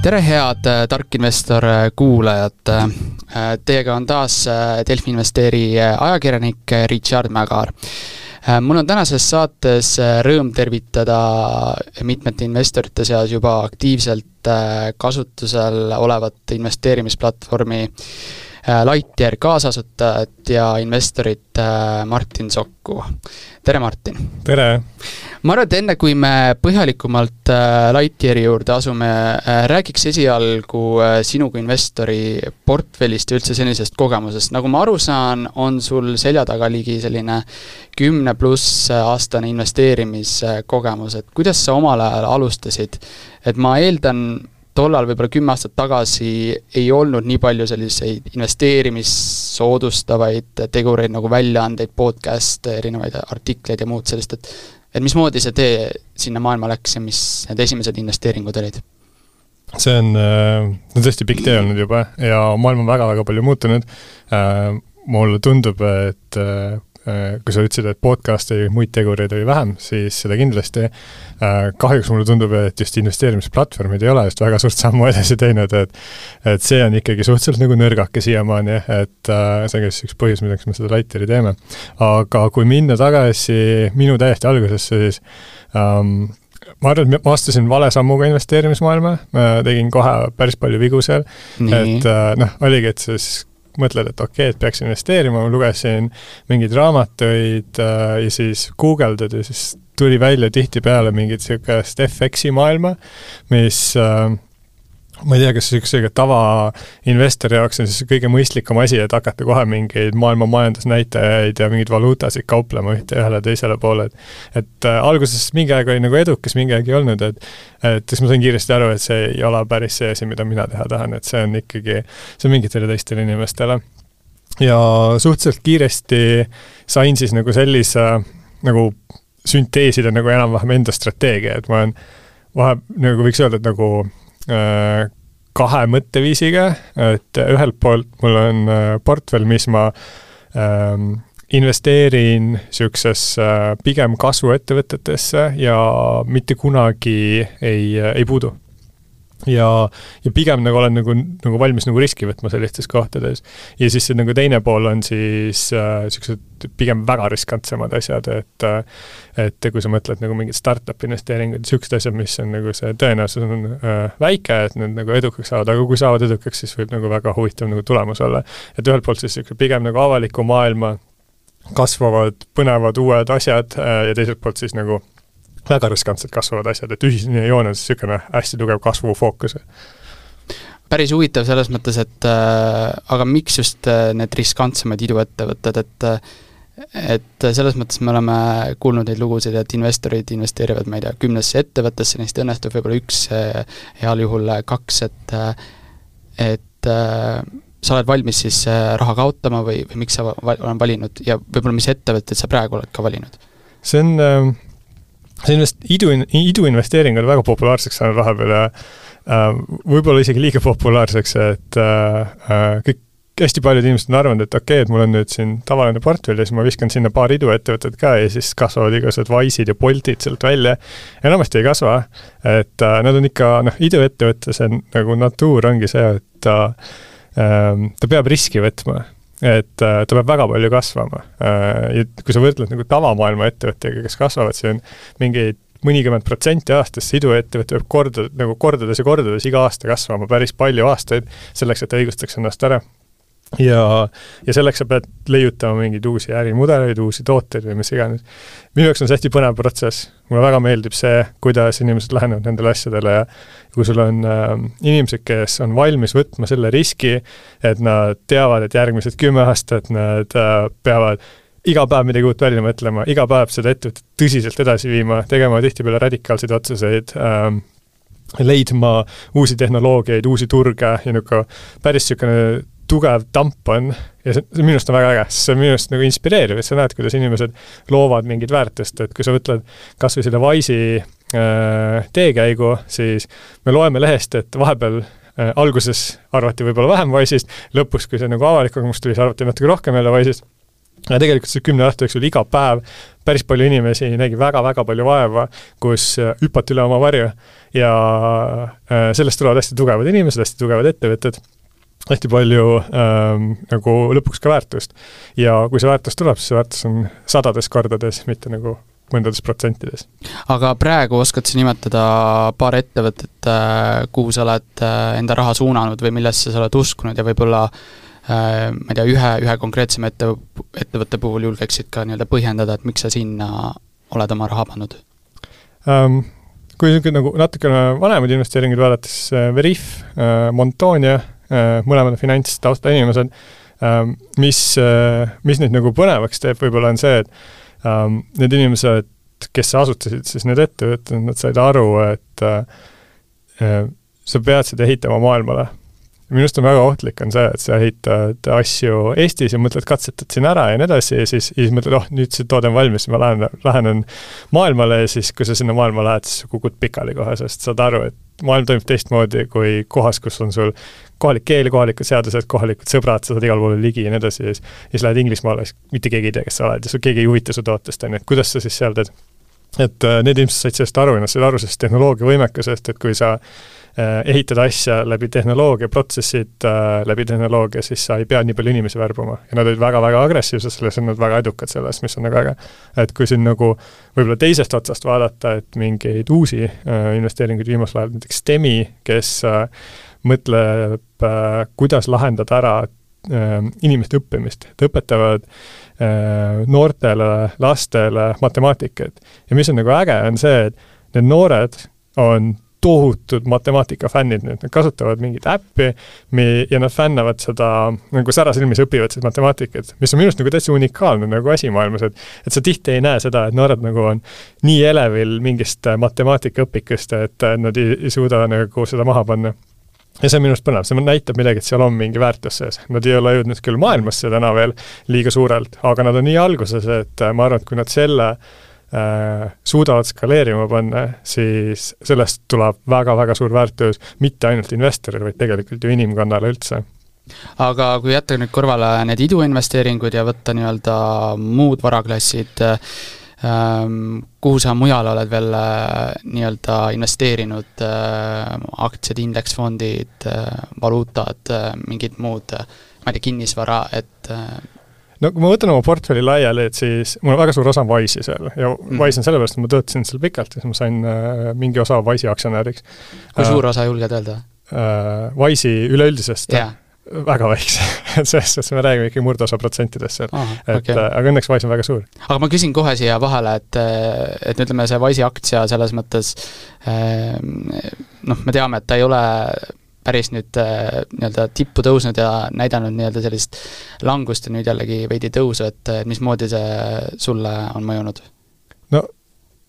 tere, head äh, Tark Investor äh, kuulajad. Äh, teiega on taas Delfi Investeeri ajakirjanik Richard Mägar. mul on tänases saates rõõm tervitada mitmete investorite seas juba aktiivselt kasutusel olevat investeerimisplatvormi Lightyear kaasasutajat ja investorit Martin Sokku. tere, Martin! tere! ma arvan, et enne kui me põhjalikumalt äh, Lightyeari juurde asume, äh, räägiks esialgu äh, sinu kui investori portfellist ja üldse senisest kogemusest. nagu ma aru saan, on sul selja taga ligi selline kümne pluss aastane investeerimiskogemus, et kuidas sa omal ajal alustasid? et ma eeldan, tollal võib-olla kümme aastat tagasi ei olnud nii palju selliseid investeerimist soodustavaid tegureid nagu väljaandeid, podcast'e, erinevaid artikleid ja muud sellist, et et mismoodi see tee sinna maailma läks ja mis need esimesed investeeringud olid? see on, äh, on tõesti pikk tee olnud juba ja maailm on väga-väga palju muutunud. Äh, mulle tundub, et Äh, kui sa ütlesid, et podcast'e ja muid tegureid oli vähem, siis seda kindlasti. Äh, kahjuks mulle tundub, et just investeerimisplatvormid ei ole just väga suurt sammu edasi teinud, et et see on ikkagi suhteliselt nagu nõrgake siiamaani, et äh, see on ka siis üks põhjus, milleks me seda Lighteri teeme. aga kui minna tagasi minu täiesti algusesse, siis um, ma arvan, et ma astusin vale sammuga investeerimismaailma, ma tegin kohe päris palju vigu seal, et noh, oligi, et siis mõtled, et okei okay,, et peaks investeerima, ma lugesin mingeid raamatuid äh, ja siis guugeldad ja siis tuli välja tihtipeale mingit niisugust FX-i maailma, mis äh, ma ei tea, kas niisuguse tavainvestori jaoks on siis kõige mõistlikum asi, et hakata kohe mingeid maailma majandusnäitajaid ja mingeid valuutasid kauplema ühte ühele teisele poole, et et äh, alguses mingi aeg oli nagu edukas, mingi aeg ei olnud, et et siis ma sain kiiresti aru, et see ei ole päris see asi, mida mina teha tahan, et see on ikkagi, see on mingitele teistele inimestele. ja suhteliselt kiiresti sain siis nagu sellise nagu sünteesida nagu enam-vähem enda strateegia, et ma olen vahe, nagu võiks öelda, et nagu kahe mõtteviisiga, et ühelt poolt mul on äh, portfell, mis ma ähm, investeerin niisugusesse äh, pigem kasvuettevõtetesse ja mitte kunagi ei, ei puudu ja, ja pigem nagu olen nagu, nagu valmis nagu riski võtma sellistes kohtades. ja siis see nagu teine pool on siis niisugused äh, pigem väga riskantsemad asjad, et äh, et kui sa mõtled nagu mingid startup investeeringud, niisugused asjad, mis on nagu see tõenäosus on äh, väike, et need nagu edukaks saavad, aga kui saavad edukaks, siis võib nagu väga huvitav nagu tulemus olla. et ühelt poolt siis niisugune pigem nagu avaliku maailma kasvavad põnevad uued asjad äh, ja teiselt poolt siis nagu väga riskantsed kasvavad asjad, et ühisline joon on siis niisugune hästi tugev kasvufookus. päris huvitav selles mõttes, et äh, aga miks just äh, need riskantsemad iduettevõtted, et äh, et selles mõttes me oleme kuulnud neid lugusid, et investorid investeerivad, ma ei tea, kümnesse ettevõttesse, neist õnnestub võib-olla üks, äh, heal juhul kaks, et äh, et äh, sa oled valmis siis raha kaotama või, või miks sa oled valinud ja võib-olla mis ettevõtteid sa praegu oled ka valinud? see on äh see invest-, idu, iduinvesteering on väga populaarseks saanud vahepeal ja äh, võib-olla isegi liiga populaarseks, et äh, äh, kõik hästi paljud inimesed on arvanud, et okei okay,, et mul on nüüd siin tavaline portfell ja siis ma viskan sinna paar iduettevõtet ka ja siis kasvavad igasugused Wise'id ja Boltid sealt välja. enamasti ei kasva, et nad on ikka, noh, iduettevõtte see nagu natuur ongi see, et ta äh,, ta peab riski võtma et äh, ta peab väga palju kasvama. Äh, ja kui sa võrdled nagu tavamaailma ettevõttega, kes kasvavad siin mingeid mõnikümmend protsenti aastas, see iduettevõte peab korda, nagu kordades ja kordades iga aasta kasvama päris palju aastaid, selleks et ta õigustaks ennast ära ja, ja selleks sa pead leiutama mingeid uusi ärimudeleid, uusi tooteid või mis iganes. minu jaoks on see hästi põnev protsess, mulle väga meeldib see, kuidas inimesed lähenevad nendele asjadele ja kui sul on äh, inimesed, kes on valmis võtma selle riski, et nad teavad, et järgmised kümme aastat nad äh, peavad iga päev midagi uut välja mõtlema, iga päev seda ettevõtet tõsiselt edasi viima, tegema tihtipeale radikaalseid otsuseid ähm,, leidma uusi tehnoloogiaid, uusi turge ja niisugune päris niisugune tugev tamp on ja see, see minu arust on väga äge, sest see on minu arust nagu inspireeriv, et sa näed, kuidas inimesed loovad mingit väärtust, et kui sa mõtled kas või selle Wise'i äh, teekäigu, siis me loeme lehest, et vahepeal äh, alguses arvati võib-olla vähem Wise'ist, lõpus, kui see nagu avalik kogemus tuli, siis arvati natuke rohkem jälle Wise'ist. Ja tegelikult see kümne aasta jooksul iga päev päris palju inimesi nägi väga-väga palju vaeva, kus hüpati üle oma varju. Ja sellest tulevad hästi tugevad inimesed, hästi tugevad ettevõtted hästi palju ähm, nagu lõpuks ka väärtust. ja kui see väärtus tuleb, siis see väärtus on sadades kordades, mitte nagu mõndades protsentides. aga praegu oskad sa nimetada paar ettevõtet, äh, kuhu sa oled äh, enda raha suunanud või millesse sa oled uskunud ja võib-olla äh, ma ei tea, ühe, ühe konkreetsema ette, ettevõtte puhul julgeksid ka nii-öelda põhjendada, et miks sa sinna oled oma raha pannud um,? kui niisugune nagu natukene vanemaid investeeringuid vaadata, siis Veriff, Montonia mõlemad on finantstausta inimesed, ähm, mis, äh, mis neid nagu põnevaks teeb, võib-olla on see, et ähm, need inimesed, kes asutasid siis need ettevõtted, nad said aru, et äh, sa pead seda ehitama maailmale. Minu arust on väga ohtlik, on see, et sa ehitad asju Eestis ja mõtled, katsetad siin ära ja nii edasi ja siis, ja siis mõtled, oh, nüüd see toode on valmis, ma lähen, lähenen maailmale. Ja siis, kui sa sinna maailma lähed, siis sa kukud pikali kohe, sest saad aru, et maailm toimub teistmoodi kui kohas, kus on sul kohalik keel, kohalikud seadused, kohalikud sõbrad, sa saad igale poole ligi ja nii edasi ja siis, ja siis lähed Inglismaale, siis mitte keegi ei tea, kes sa oled ja sul keegi ei huvita su tootest, on ju, et kuidas sa siis seal teed. et äh, need inimesed said sellest aru ja nad said aru sellest tehnoloogia võimekusest, et kui sa Äh, ehitada asja läbi tehnoloogia, protsessid äh, läbi tehnoloogia, siis sa ei pea nii palju inimesi värbama. ja nad olid väga-väga agressiivsed selles ja nad väga edukad selles, mis on nagu äge. et kui siin nagu võib-olla teisest otsast vaadata, et mingeid uusi äh, investeeringuid viimasel ajal, näiteks STEMi, kes äh, mõtleb äh,, kuidas lahendada ära äh, inimeste õppimist, et õpetavad äh, noortele, lastele matemaatikat. ja mis on nagu äge, on see, et need noored on tohutud matemaatikafännid. Nüüd, nad kasutavad mingit äppi mi-, ja nad fännavad seda, nagu särasilmis õpivad seda matemaatikat, mis on minu arust nagu täitsa unikaalne nagu asi maailmas, et et sa tihti ei näe seda, et noored nagu on nii elevil mingist matemaatikaõpikust, et nad ei, ei suuda nagu seda maha panna ja see on minu arust põnev, see näitab midagi, et seal on mingi väärtus sees. Nad ei ole jõudnud küll maailmasse täna veel liiga suurelt, aga nad on nii alguses, et ma arvan, et kui nad selle äh, Äh, suudavad skaleerima panna, siis sellest tuleb väga-väga suur väärtus mitte ainult investorile, vaid tegelikult ju inimkonnale üldse aga kui jätta nüüd kõrvale need iduinvesteeringud ja võtta nii-öelda muud varaklassid, kuhu sa mujal oled veel äh, nii-öelda investeerinud, äh, aktsiad, indeksfondid, valuutad, mingid muud, ma ei tea, kinnisvara, et no kui ma võtan oma portfelli laiali, et siis mul on väga suur osa Wise'i seal ja mm. Wise on sellepärast, et ma töötasin seal pikalt ja siis ma sain äh, mingi osa Wise'i aktsionäriks. kui äh, suur osa julged öelda äh,? Wise'i üleüldisest yeah. Väga väikse selles suhtes me räägime ikkagi murdosa protsentidest seal oh,. et okay. äh, aga õnneks Wise on väga suur. aga ma küsin kohe siia vahele, et, et ütleme, see Wise'i aktsia selles mõttes äh, noh, me teame, et ta ei ole päris nüüd äh, nii-öelda tippu tõusnud ja näidanud nii-öelda sellist langust ja nüüd jällegi veidi tõusu, et mismoodi see sulle on mõjunud? no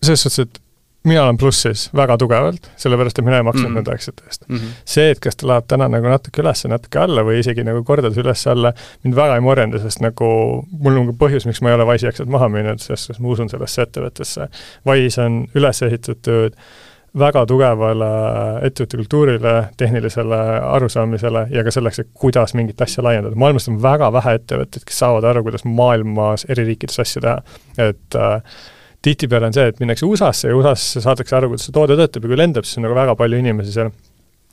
selles suhtes, et mina olen plussis väga tugevalt, sellepärast et mina ei maksnud mm -hmm. nende aktsiate eest mm. -hmm. see, et kas ta läheb täna nagu natuke üles, natuke alla või isegi nagu kordades üles-alla, mind väga ei morjenda, sest nagu mul on ka põhjus, miks ma ei ole Wise'i aktsiat maha müünud, sest ma usun sellesse ettevõttesse. Wise on üles ehitatud väga tugevale ettevõtte kultuurile, tehnilisele arusaamisele ja ka selleks, et kuidas mingit asja laiendada. maailmas on väga vähe ettevõtteid, kes saavad aru, kuidas maailmas eri riikides asju teha. et äh, tihtipeale on see, et minnakse USA-sse ja USA-s saadakse aru, kuidas see toode töötab ja kui lendab, siis on nagu väga palju inimesi seal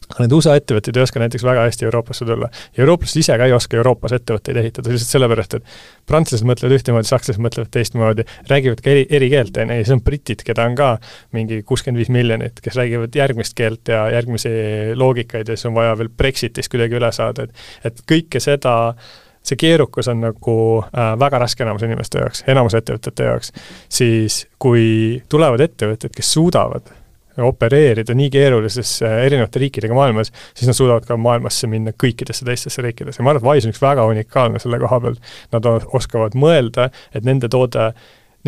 aga need USA ettevõtted ei oska näiteks väga hästi Euroopasse tulla. ja eurooplased ise ka ei oska Euroopas ettevõtteid ehitada, lihtsalt sellepärast, et prantslased mõtlevad ühtemoodi, sakslased mõtlevad teistmoodi, räägivad ka eri, eri keelt, on ju, ja siis on britid, keda on ka mingi kuuskümmend viis miljonit, kes räägivad järgmist keelt ja järgmisi loogikaid ja siis on vaja veel Brexitist kuidagi üle saada, et et kõike seda see keerukus on nagu äh, väga raske enamuse inimeste jaoks, enamuse ettevõtete jaoks, siis kui tulevad ettevõtted, kes suudavad opereerida nii keerulises erinevate riikidega maailmas, siis nad suudavad ka maailmasse minna kõikidesse teistesse riikidesse. ma arvan, et Wise on üks väga unikaalne selle koha pealt, nad oskavad mõelda, et nende toode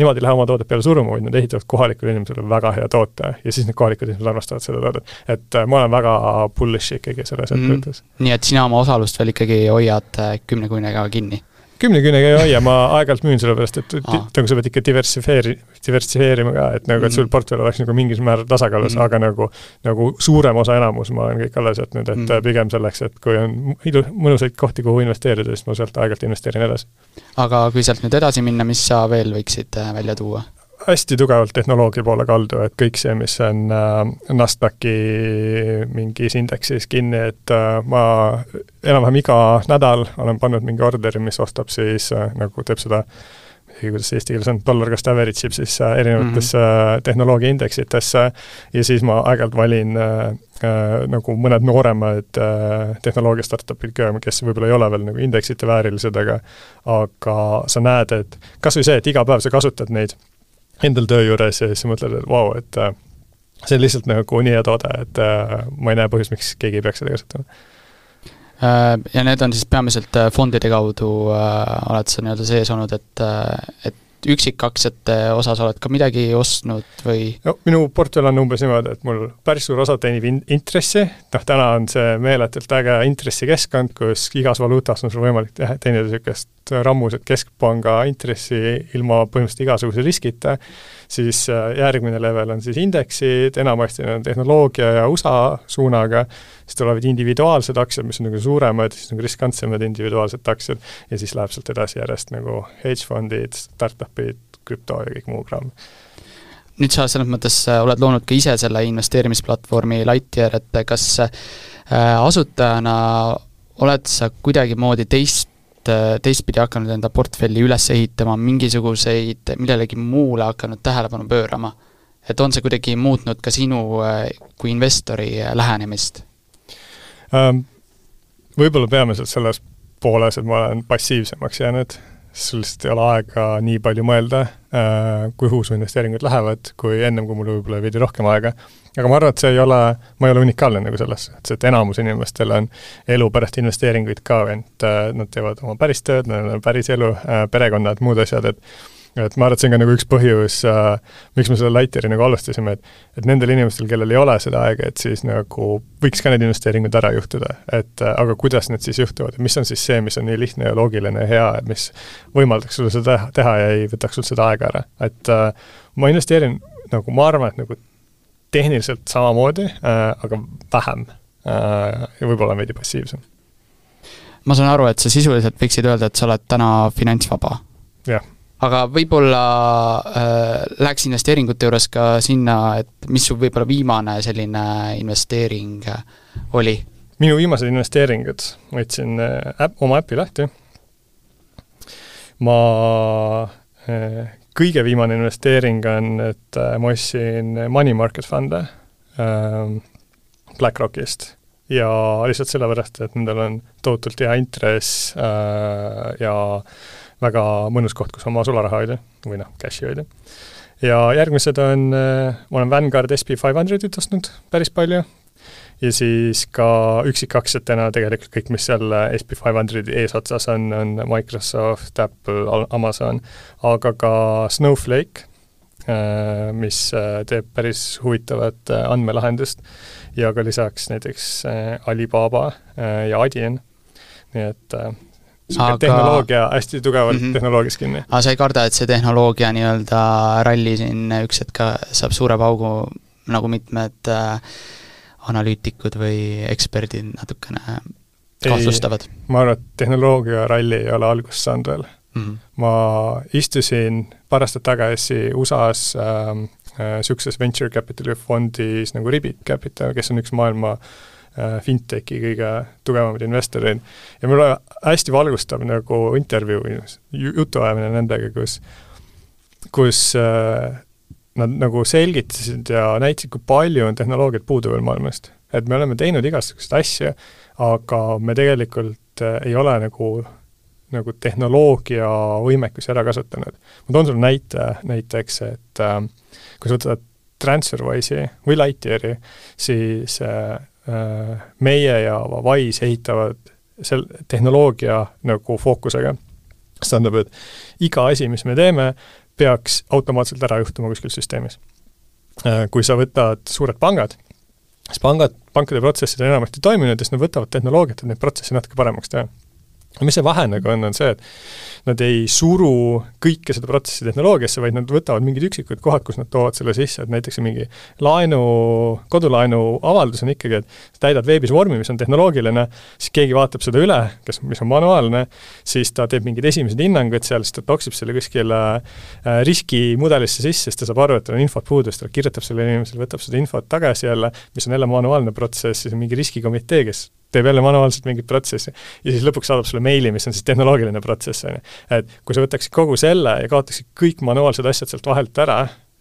nemad ei lähe oma toodet peale suruma, vaid nad ehitavad kohalikule inimesele väga hea toote ja siis need kohalikud inimesed armastavad seda toodet. et äh, ma olen väga bullish ikkagi selles mm. ettevõttes. nii et sina oma osalust veel ikkagi hoiad äh, kümne kuinega kinni? Kümne küünega ei hoia, ma aeg-ajalt müün sellepärast, et nagu sa pead ikka diversifeeri-, diversifeerima ka, et nagu, et sul mhm. portfell oleks nagu mingil määral tasakaalus mm, -hmm. aga nagu, nagu suurem osa, enamus ma olen kõik alles jätnud, et mm -hmm. pigem selleks, et kui on ilu-, mõnusaid kohti, kuhu investeerida, siis ma sealt aeg-ajalt investeerin edasi. aga kui sealt nüüd edasi minna, mis sa veel võiksid äh, välja tuua? Hästi tugevalt tehnoloogia poole kaldu, et kõik see, mis on äh, Nasdaqi mingis indeksis kinni, et äh, ma enam-vähem iga nädal olen pannud mingi orderi, mis ostab siis äh, nagu teeb seda kuidas see eesti keeles on, dollar cost average ib siis äh, erinevatesse mm -hmm. tehnoloogiaindeksitesse ja siis ma aeg-ajalt valin äh, äh, nagu mõned nooremad äh, tehnoloogia startup'id ka, kes võib-olla ei ole veel nagu indeksite väärilised, aga aga sa näed, et kas või see, et iga päev sa kasutad neid endal töö juures ja siis mõtled, et vau wow,, et äh, see on lihtsalt nagu nii hea toode, et äh, ma ei näe põhjust, miks keegi ei peaks seda kasutama. Äh, ja need on siis peamiselt fondide kaudu oled sa nii-öelda sees olnud, et, et üksikaktsiate osas oled ka midagi ostnud või? no minu portfell on umbes niimoodi, et mul päris suur osa teenib in-, intressi, noh täna on see meeletult äge intressikeskkond, kus igas valuutas on sul võimalik teha, teenida niisugust rammusat keskpanga intressi ilma põhimõtteliselt igasuguse riskita, siis äh, järgmine level on siis indeksid, enamasti on tehnoloogia ja USA suunaga, siis tulevad individuaalsed aktsiad, mis on nagu suuremad, siis nagu riskantsemad individuaalsed aktsiad, ja siis läheb sealt edasi järjest nagu hedge fondid, startup'id, krüpto ja kõik muu kraam. Nüüd sa selles mõttes äh, oled loonud ka ise selle investeerimisplatvormi Lightyear, et kas äh, asutajana oled sa kuidagimoodi teist teistpidi hakanud enda portfelli üles ehitama, mingisuguseid, millelegi muule hakanud tähelepanu pöörama? et on see kuidagi muutnud ka sinu kui investori lähenemist? Ähm, võib-olla peamiselt selles pooles, et ma olen passiivsemaks jäänud, sul lihtsalt ei ole aega nii palju mõelda, äh, kuhu su investeeringud lähevad, kui ennem, kui mul võib-olla veidi rohkem aega. aga ma arvan, et see ei ole, ma ei ole unikaalne nagu selles, et see, et enamus inimestel on elu pärast investeeringuid ka, ent äh, nad teevad oma päris tööd, neil on päris elu, äh, perekonnad, muud asjad, et et ma arvan, et see on ka nagu üks põhjus äh,, miks me selle Lighteri nagu alustasime, et et nendel inimestel, kellel ei ole seda aega, et siis nagu võiks ka need investeeringud ära juhtuda, et äh, aga kuidas need siis juhtuvad mis on siis see, mis on nii lihtne ja loogiline ja hea, et mis võimaldaks sulle seda teha, teha ja ei võtaks sul seda aega ära, et äh, ma investeerin nagu, ma arvan, et nagu tehniliselt samamoodi äh,, aga vähem äh, ja võib-olla veidi passiivsem. ma saan aru, et sa sisuliselt võiksid öelda, et sa oled täna finantsvaba? jah aga võib-olla äh, läheks investeeringute juures ka sinna, et mis su võib-olla viimane selline investeering äh, oli? minu viimased investeeringud, ma võtsin äh, äpp, oma äpi lahti, ma äh, kõige viimane investeering on, et äh, ma ostsin money market fund'e äh, BlackRockist. Ja lihtsalt sellepärast, et nendel on tohutult hea intress äh, ja äh, väga mõnus koht, kus oma sularaha hoida või noh, cash'i hoida. ja järgmised on, äh, ma olen Vanguard SB500-it ostnud päris palju ja siis ka üksikaktsiatena tegelikult kõik, mis seal SB500 eesotsas on, on Microsoft, Apple, Amazon, aga ka Snowflake, äh, mis äh, teeb päris huvitavat andmelahendust ja ka lisaks näiteks Alibaba ja Adyen, nii et aga... tehnoloogia hästi tugevalt mm -hmm. tehnoloogias kinni. aga sa ei karda, et see tehnoloogia nii-öelda ralli siin üks hetk ka saab suure paugu, nagu mitmed äh, analüütikud või eksperdid natukene kahtlustavad? ma arvan, et tehnoloogia ralli ei ole algust saanud veel mm. -hmm. ma istusin paar aastat tagasi USA-s niisuguses ähm, äh, venture capital'i fondis nagu Ribit Capital, kes on üks maailma äh, Äh, fintechi kõige tugevamaid investoreid. ja mul oli hästi valgustav nagu intervjuu, jutuajamine nendega, kus, kus äh, nad nagu selgitasid ja näitasid, kui palju on tehnoloogiat puudu veel maailmast. et me oleme teinud igasuguseid asju, aga me tegelikult äh, ei ole nagu, nagu tehnoloogia võimekusi ära kasutanud. ma toon sulle näite, näiteks, et äh, kui sa võtad TransferWise'i või Lightyeari, siis äh, Äh, meie ja Wise ehitavad sel-, tehnoloogia nagu fookusega. see tähendab, et iga asi, mis me teeme, peaks automaatselt ära juhtuma kuskil süsteemis. Äh, kui sa võtad suured pangad, siis pangad, pankade protsessid on enamasti toiminud ja siis nad võtavad tehnoloogiat, et neid protsesse natuke paremaks teha. Mis see vahe nagu on, on see, et nad ei suru kõike seda protsessi tehnoloogiasse, vaid nad võtavad mingid üksikud kohad, kus nad toovad selle sisse, et näiteks mingi laenu, kodulaenu avaldus on ikkagi, et täidad veebis vormi, mis on tehnoloogiline, siis keegi vaatab seda üle, kes, mis on manuaalne, siis ta teeb mingeid esimesed hinnangud seal, siis ta toksib selle kuskile äh, riskimudelisse sisse, siis ta saab aru, et tal on infot puudu, siis ta kirjutab sellele inimesele, võtab seda infot tagasi jälle, mis on jälle manuaalne protsess, siis on mingi riskikomitee, kes teeb jälle manuaalselt mingit protsessi ja siis lõpuks saadab sulle meili, mis on siis tehnoloogiline protsess, on ju. et kui sa võtaksid kogu selle ja kaotaksid kõik manuaalsed asjad sealt vahelt ära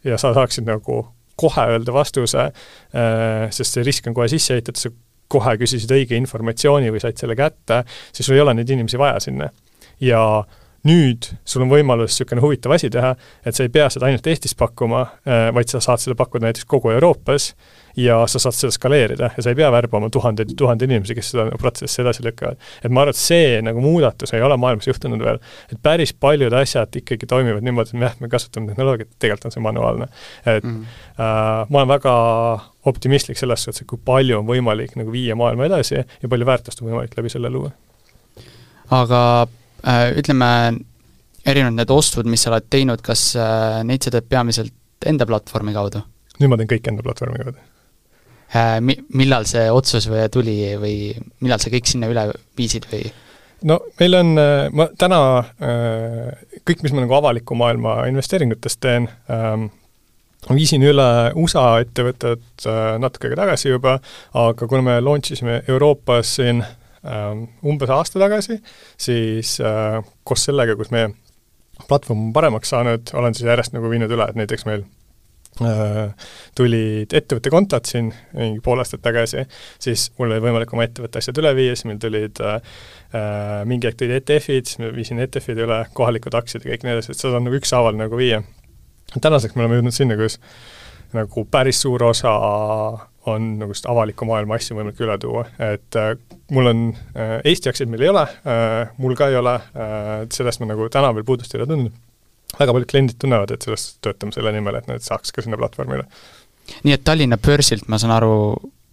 ja sa saaksid nagu kohe öelda vastuse, äh, sest see risk on kohe sisse ehitatud, sa kohe küsisid õige informatsiooni või said selle kätte, siis sul ei ole neid inimesi vaja sinna. ja nüüd sul on võimalus niisugune huvitav asi teha, et sa ei pea seda ainult Eestis pakkuma, äh, vaid sa saad seda pakkuda näiteks kogu Euroopas ja sa saad seda skaleerida ja sa ei pea värbama tuhandeid ja tuhandeid inimesi, kes seda protsessi edasi lükkavad. et ma arvan, et see nagu muudatus ei ole maailmas juhtunud veel, et päris paljud asjad ikkagi toimivad niimoodi, et jah, me kasutame tehnoloogiat, tegelikult on see manuaalne. et mm. äh, ma olen väga optimistlik selles suhtes, et kui palju on võimalik nagu viia maailma edasi ja palju väärtust on võimalik läbi selle luua. aga ütleme, erinevad need ostud, mis sa oled teinud, kas äh, neid sa teed peamiselt enda platvormi kaudu? nüüd ma teen kõik enda platvormi kaudu Äh, mi-, millal see otsus või tuli või millal sa kõik sinna üle viisid või? no meil on, äh, ma täna äh, kõik, mis ma nagu avaliku maailma investeeringutest teen, ähm, viisin üle USA ettevõtted natuke aega tagasi juba, aga kuna me launch isime Euroopas siin ähm, umbes aasta tagasi, siis koos sellega, kus meie platvorm on paremaks saanud, olen siis järjest nagu viinud üle, et näiteks meil Äh, tulid ettevõtte kontod siin mingi pool aastat tagasi, siis mul oli võimalik oma ettevõtte asjad üle viia, siis meil tulid äh, äh mingi aeg tulid ETF-id, siis ma viisin ETF-id üle, kohalikud aktsiad ja kõik nii edasi, et seda on nagu ükshaaval nagu viia. tänaseks me oleme jõudnud sinna, kus nagu päris suur osa on nagu seda avaliku maailma asju võimalik üle tuua, et äh, mul on äh,, Eesti aktsiaid meil ei ole äh,, mul ka ei ole äh,, sellest ma nagu täna veel puudust ei ole tundnud väga paljud kliendid tunnevad, et sellest töötame selle nimel, et nad saaks ka sinna platvormile. nii et Tallinna börsilt, ma saan aru,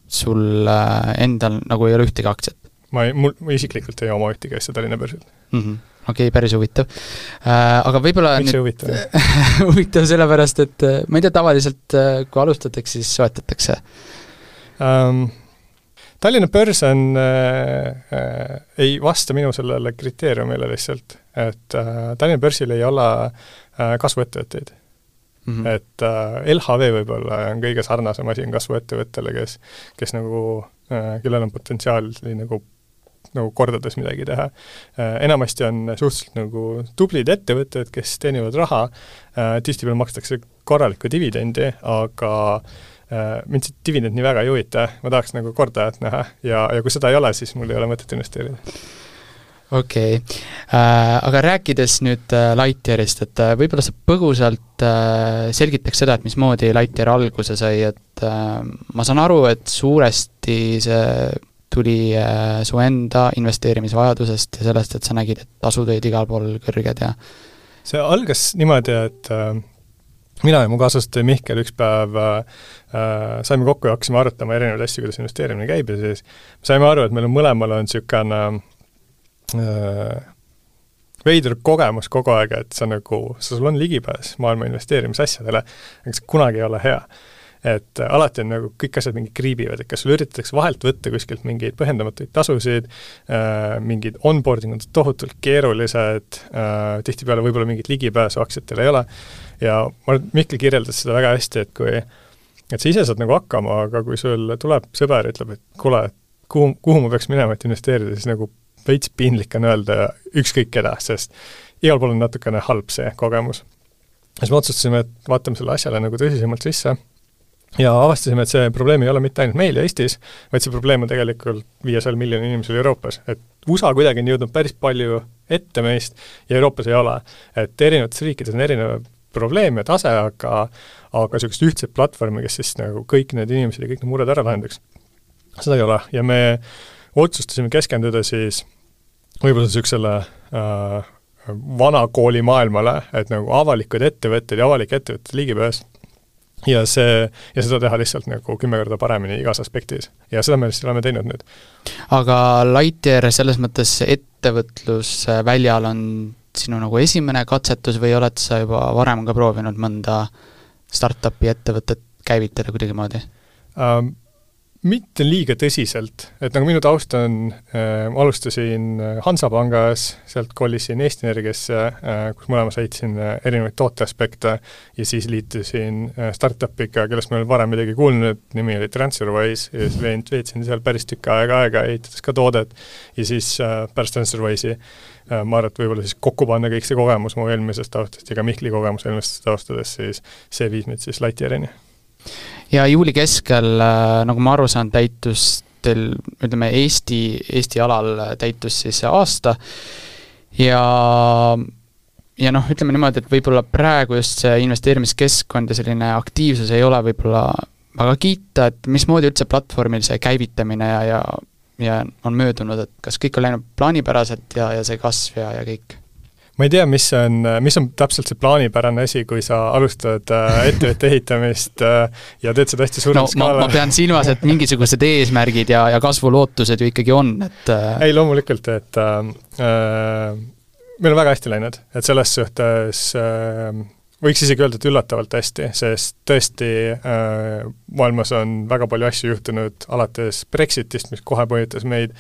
sul äh, endal nagu ei ole ühtegi aktsiat? Ma ei, mul, ma isiklikult ei oma ühtegi asja Tallinna börsil mm. -hmm okei okay,, päris huvitav äh,. Aga võib-olla miks see huvitav huvitav sellepärast, et äh, ma ei tea, tavaliselt kui alustatakse, siis soetatakse um,? Tallinna börs on äh,, äh, ei vasta minu sellele kriteeriumile lihtsalt, et äh, Tallinna börsil ei ole äh, kasvuettevõtteid mm. -hmm. et äh, LHV võib-olla on kõige sarnasem asi on kasvuettevõttele, kes, kes nagu äh,, kellel on potentsiaali nagu nagu kordades midagi teha. Äh, enamasti on suhteliselt nagu tublid ettevõtted, kes teenivad raha, äh, tihtipeale makstakse korralikku dividendi, aga Äh, mind see dividend nii väga ei huvita, ma tahaks nagu kordajat näha ja, ja kui seda ei ole, siis mul ei ole mõtet investeerida. okei okay. äh,, aga rääkides nüüd äh, Lightyearist, et äh, võib-olla sa põgusalt äh, selgitaks seda, et mismoodi Lightyear alguse sai, et äh, ma saan aru, et suuresti see tuli äh, su enda investeerimisvajadusest ja sellest, et sa nägid, et tasud olid igal pool kõrged ja see algas niimoodi, et äh, mina ja mu kaaslased Mihkel üks päev äh, saime kokku ja hakkasime arutama erinevaid asju, kuidas investeerimine käib ja siis saime aru, et meil on mõlemal on niisugune äh, veider kogemus kogu aeg, et sa nagu, sul on ligipääs maailma investeerimisasjadele, aga see kunagi ei ole hea et alati on nagu kõik asjad mingi kriibivad, et kas sul üritatakse vahelt võtta kuskilt mingeid põhjendamatuid tasusid äh,, mingid onboarding on tohutult keerulised äh,, tihtipeale võib-olla mingit ligipääsu aktsiatele ei ole ja ma arvan, et Mihkel kirjeldas seda väga hästi, et kui et sa ise saad nagu hakkama, aga kui sul tuleb sõber ütleb, et kuule, kuhu, kuhu ma peaks minema, et investeerida, siis nagu veits piinlik on öelda ükskõik keda, sest igal pool on natukene halb see kogemus. siis me otsustasime, et vaatame selle asjale nagu tõsisemalt sisse ja avastasime, et see probleem ei ole mitte ainult meil ja Eestis, vaid see probleem on tegelikult viiesajal miljonil inimesel Euroopas, et USA kuidagi on jõudnud päris palju ette meist ja Euroopas ei ole. et erinevates riikides on erinev probleem ja tase, aga aga niisugust ühtset platvormi, kes siis nagu kõik need inimesed ja kõik need mured ära lahendaks, seda ei ole ja me otsustasime keskenduda siis võib-olla niisugusele äh, vanakooli maailmale, et nagu avalikud ettevõtted ja avalike ettevõtete ligipääs ja see, ja seda teha lihtsalt nagu kümme korda paremini igas aspektis. ja seda me lihtsalt oleme teinud nüüd. aga Lightyear selles mõttes et-, ettevõtlusväljal on sinu nagu esimene katsetus või oled sa juba varem ka proovinud mõnda startup'i ettevõtet käivitada kuidagimoodi um,? Mitte liiga tõsiselt, et nagu minu taust on äh,, alustasin äh, Hansapangas, sealt kolisin Eesti Energiasse äh,, kus mõlemas leidsin äh, erinevaid tooteaspekte ja siis liitusin äh, startup'iga, kellest ma ei olnud varem midagi kuulnud, nimi oli TransferWise ja siis veetsin seal päris tükk aega aega, ehitades ka toodet ja siis äh, pärast TransferWise'i äh, ma arvan, et võib-olla siis kokku panna kõik see kogemus mu eelmisest taustast ja ka Mihkli kogemus eelmisest taustadest, siis see viis meid siis Lightyearini ja juuli keskel, äh, nagu ma aru saan, täitus teil, ütleme Eesti, Eesti alal täitus siis aasta ja ja noh, ütleme niimoodi, et võib-olla praegu just see investeerimiskeskkond ja selline aktiivsus ei ole võib-olla väga kiita, et mismoodi üldse platvormil see käivitamine ja, ja ja on möödunud, et kas kõik on läinud plaanipäraselt ja, ja see kasv ja, ja kõik? Ma ei tea, mis on, mis on täpselt see plaanipärane asi, kui sa alustad äh, ettevõtte ehitamist äh, ja teed seda hästi suurel no, skaalal. ma pean silmas, et mingisugused eesmärgid ja, ja kasvulootused ju ikkagi on, et äh... ei, loomulikult, et äh, äh, meil on väga hästi läinud, et selles suhtes äh, võiks isegi öelda, et üllatavalt hästi, sest tõesti äh, maailmas on väga palju asju juhtunud, alates Brexitist, mis kohe mõjutas meid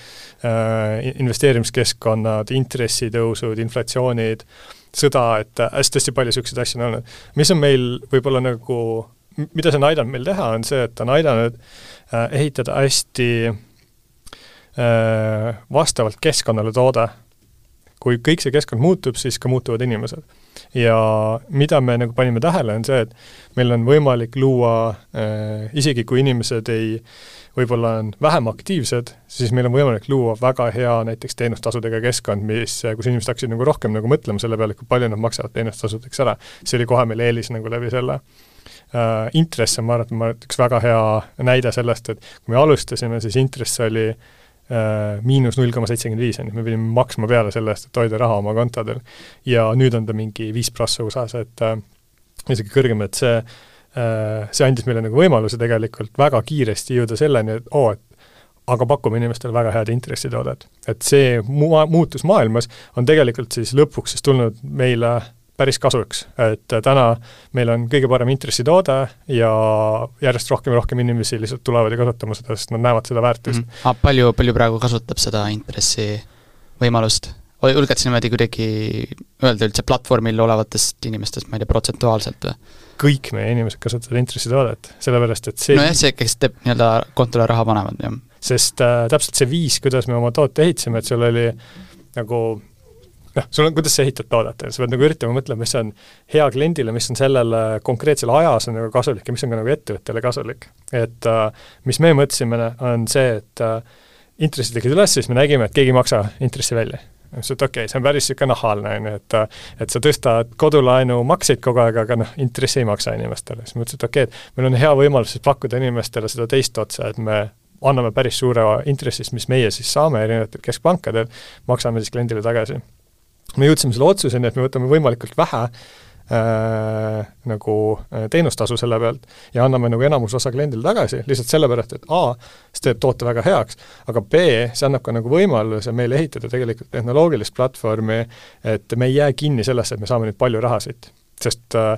äh,, investeerimiskeskkonnad, intressitõusud, inflatsioonid, sõda, et hästi-hästi palju niisuguseid asju on olnud. mis on meil võib-olla nagu, mida see on aidanud meil teha, on see, et ta on aidanud äh, ehitada hästi äh, vastavalt keskkonnale toode. kui kõik see keskkond muutub, siis ka muutuvad inimesed ja mida me nagu panime tähele, on see, et meil on võimalik luua äh,, isegi kui inimesed ei, võib-olla on vähem aktiivsed, siis meil on võimalik luua väga hea näiteks teenustasudega keskkond, mis, kus inimesed hakkasid nagu rohkem nagu mõtlema selle peale, kui palju nad maksavad teenustasudeks ära. see oli kohe meil eelis nagu läbi selle uh,. Intress on, ma arvan, ma arvan, üks väga hea näide sellest, et kui me alustasime, siis intress oli Äh, miinus null koma seitsekümmend viis, on ju, me pidime maksma peale selle eest, et hoida raha oma kontodel. ja nüüd on ta mingi viis prossa USA-s, et äh, isegi kõrgem, et see äh,, see andis meile nagu võimaluse tegelikult väga kiiresti jõuda selleni, et oo oh,, et aga pakume inimestele väga head intressitoodet. et see mu-, muutus maailmas on tegelikult siis lõpuks siis tulnud meile päris kasuks, et täna meil on kõige parem intressitoode ja järjest rohkem ja rohkem inimesi lihtsalt tulevad ja kasutama seda, sest nad näevad seda väärtust mm. -hmm. palju, palju praegu kasutab seda intressi võimalust? julged sa niimoodi kuidagi öelda üldse platvormil olevatest inimestest, ma ei tea, protsentuaalselt või? kõik meie inimesed kasutavad intressitoodet, sellepärast et see nojah, see, kes teeb nii-öelda kontole raha panevad, jah. sest äh, täpselt see viis, kuidas me oma toote ehitasime, et sul oli nagu noh, sul on, kuidas sa ehitad toodet, sa pead nagu üritama mõtlema, mis on hea kliendile, mis on sellele konkreetsele ajas on nagu kasulik ja mis on ka nagu ettevõttele kasulik. et äh, mis me mõtlesime, on see, et äh, intressid tegid üles, siis me nägime, et keegi ei maksa intressi välja. siis, et okei okay,, see on päris niisugune nahaalne, on ju, et äh, et sa tõstad kodulaenu makseid kogu aeg, aga noh, intressi ei maksa inimestele. siis mõtlesin, et okei okay,, et meil on hea võimalus siis pakkuda inimestele seda teist otsa, et me anname päris suure intressist, mis meie siis saame erinevatel keskpankadel, maksame siis kliendile tagasi me jõudsime selle otsuseni, et me võtame võimalikult vähe äh, nagu äh, teenustasu selle pealt ja anname nagu enamus osa kliendile tagasi, lihtsalt sellepärast, et A, see teeb toote väga heaks, aga B, see annab ka nagu võimaluse meile ehitada tegelikult tehnoloogilist platvormi, et me ei jää kinni sellesse, et me saame nüüd palju raha siit. sest äh,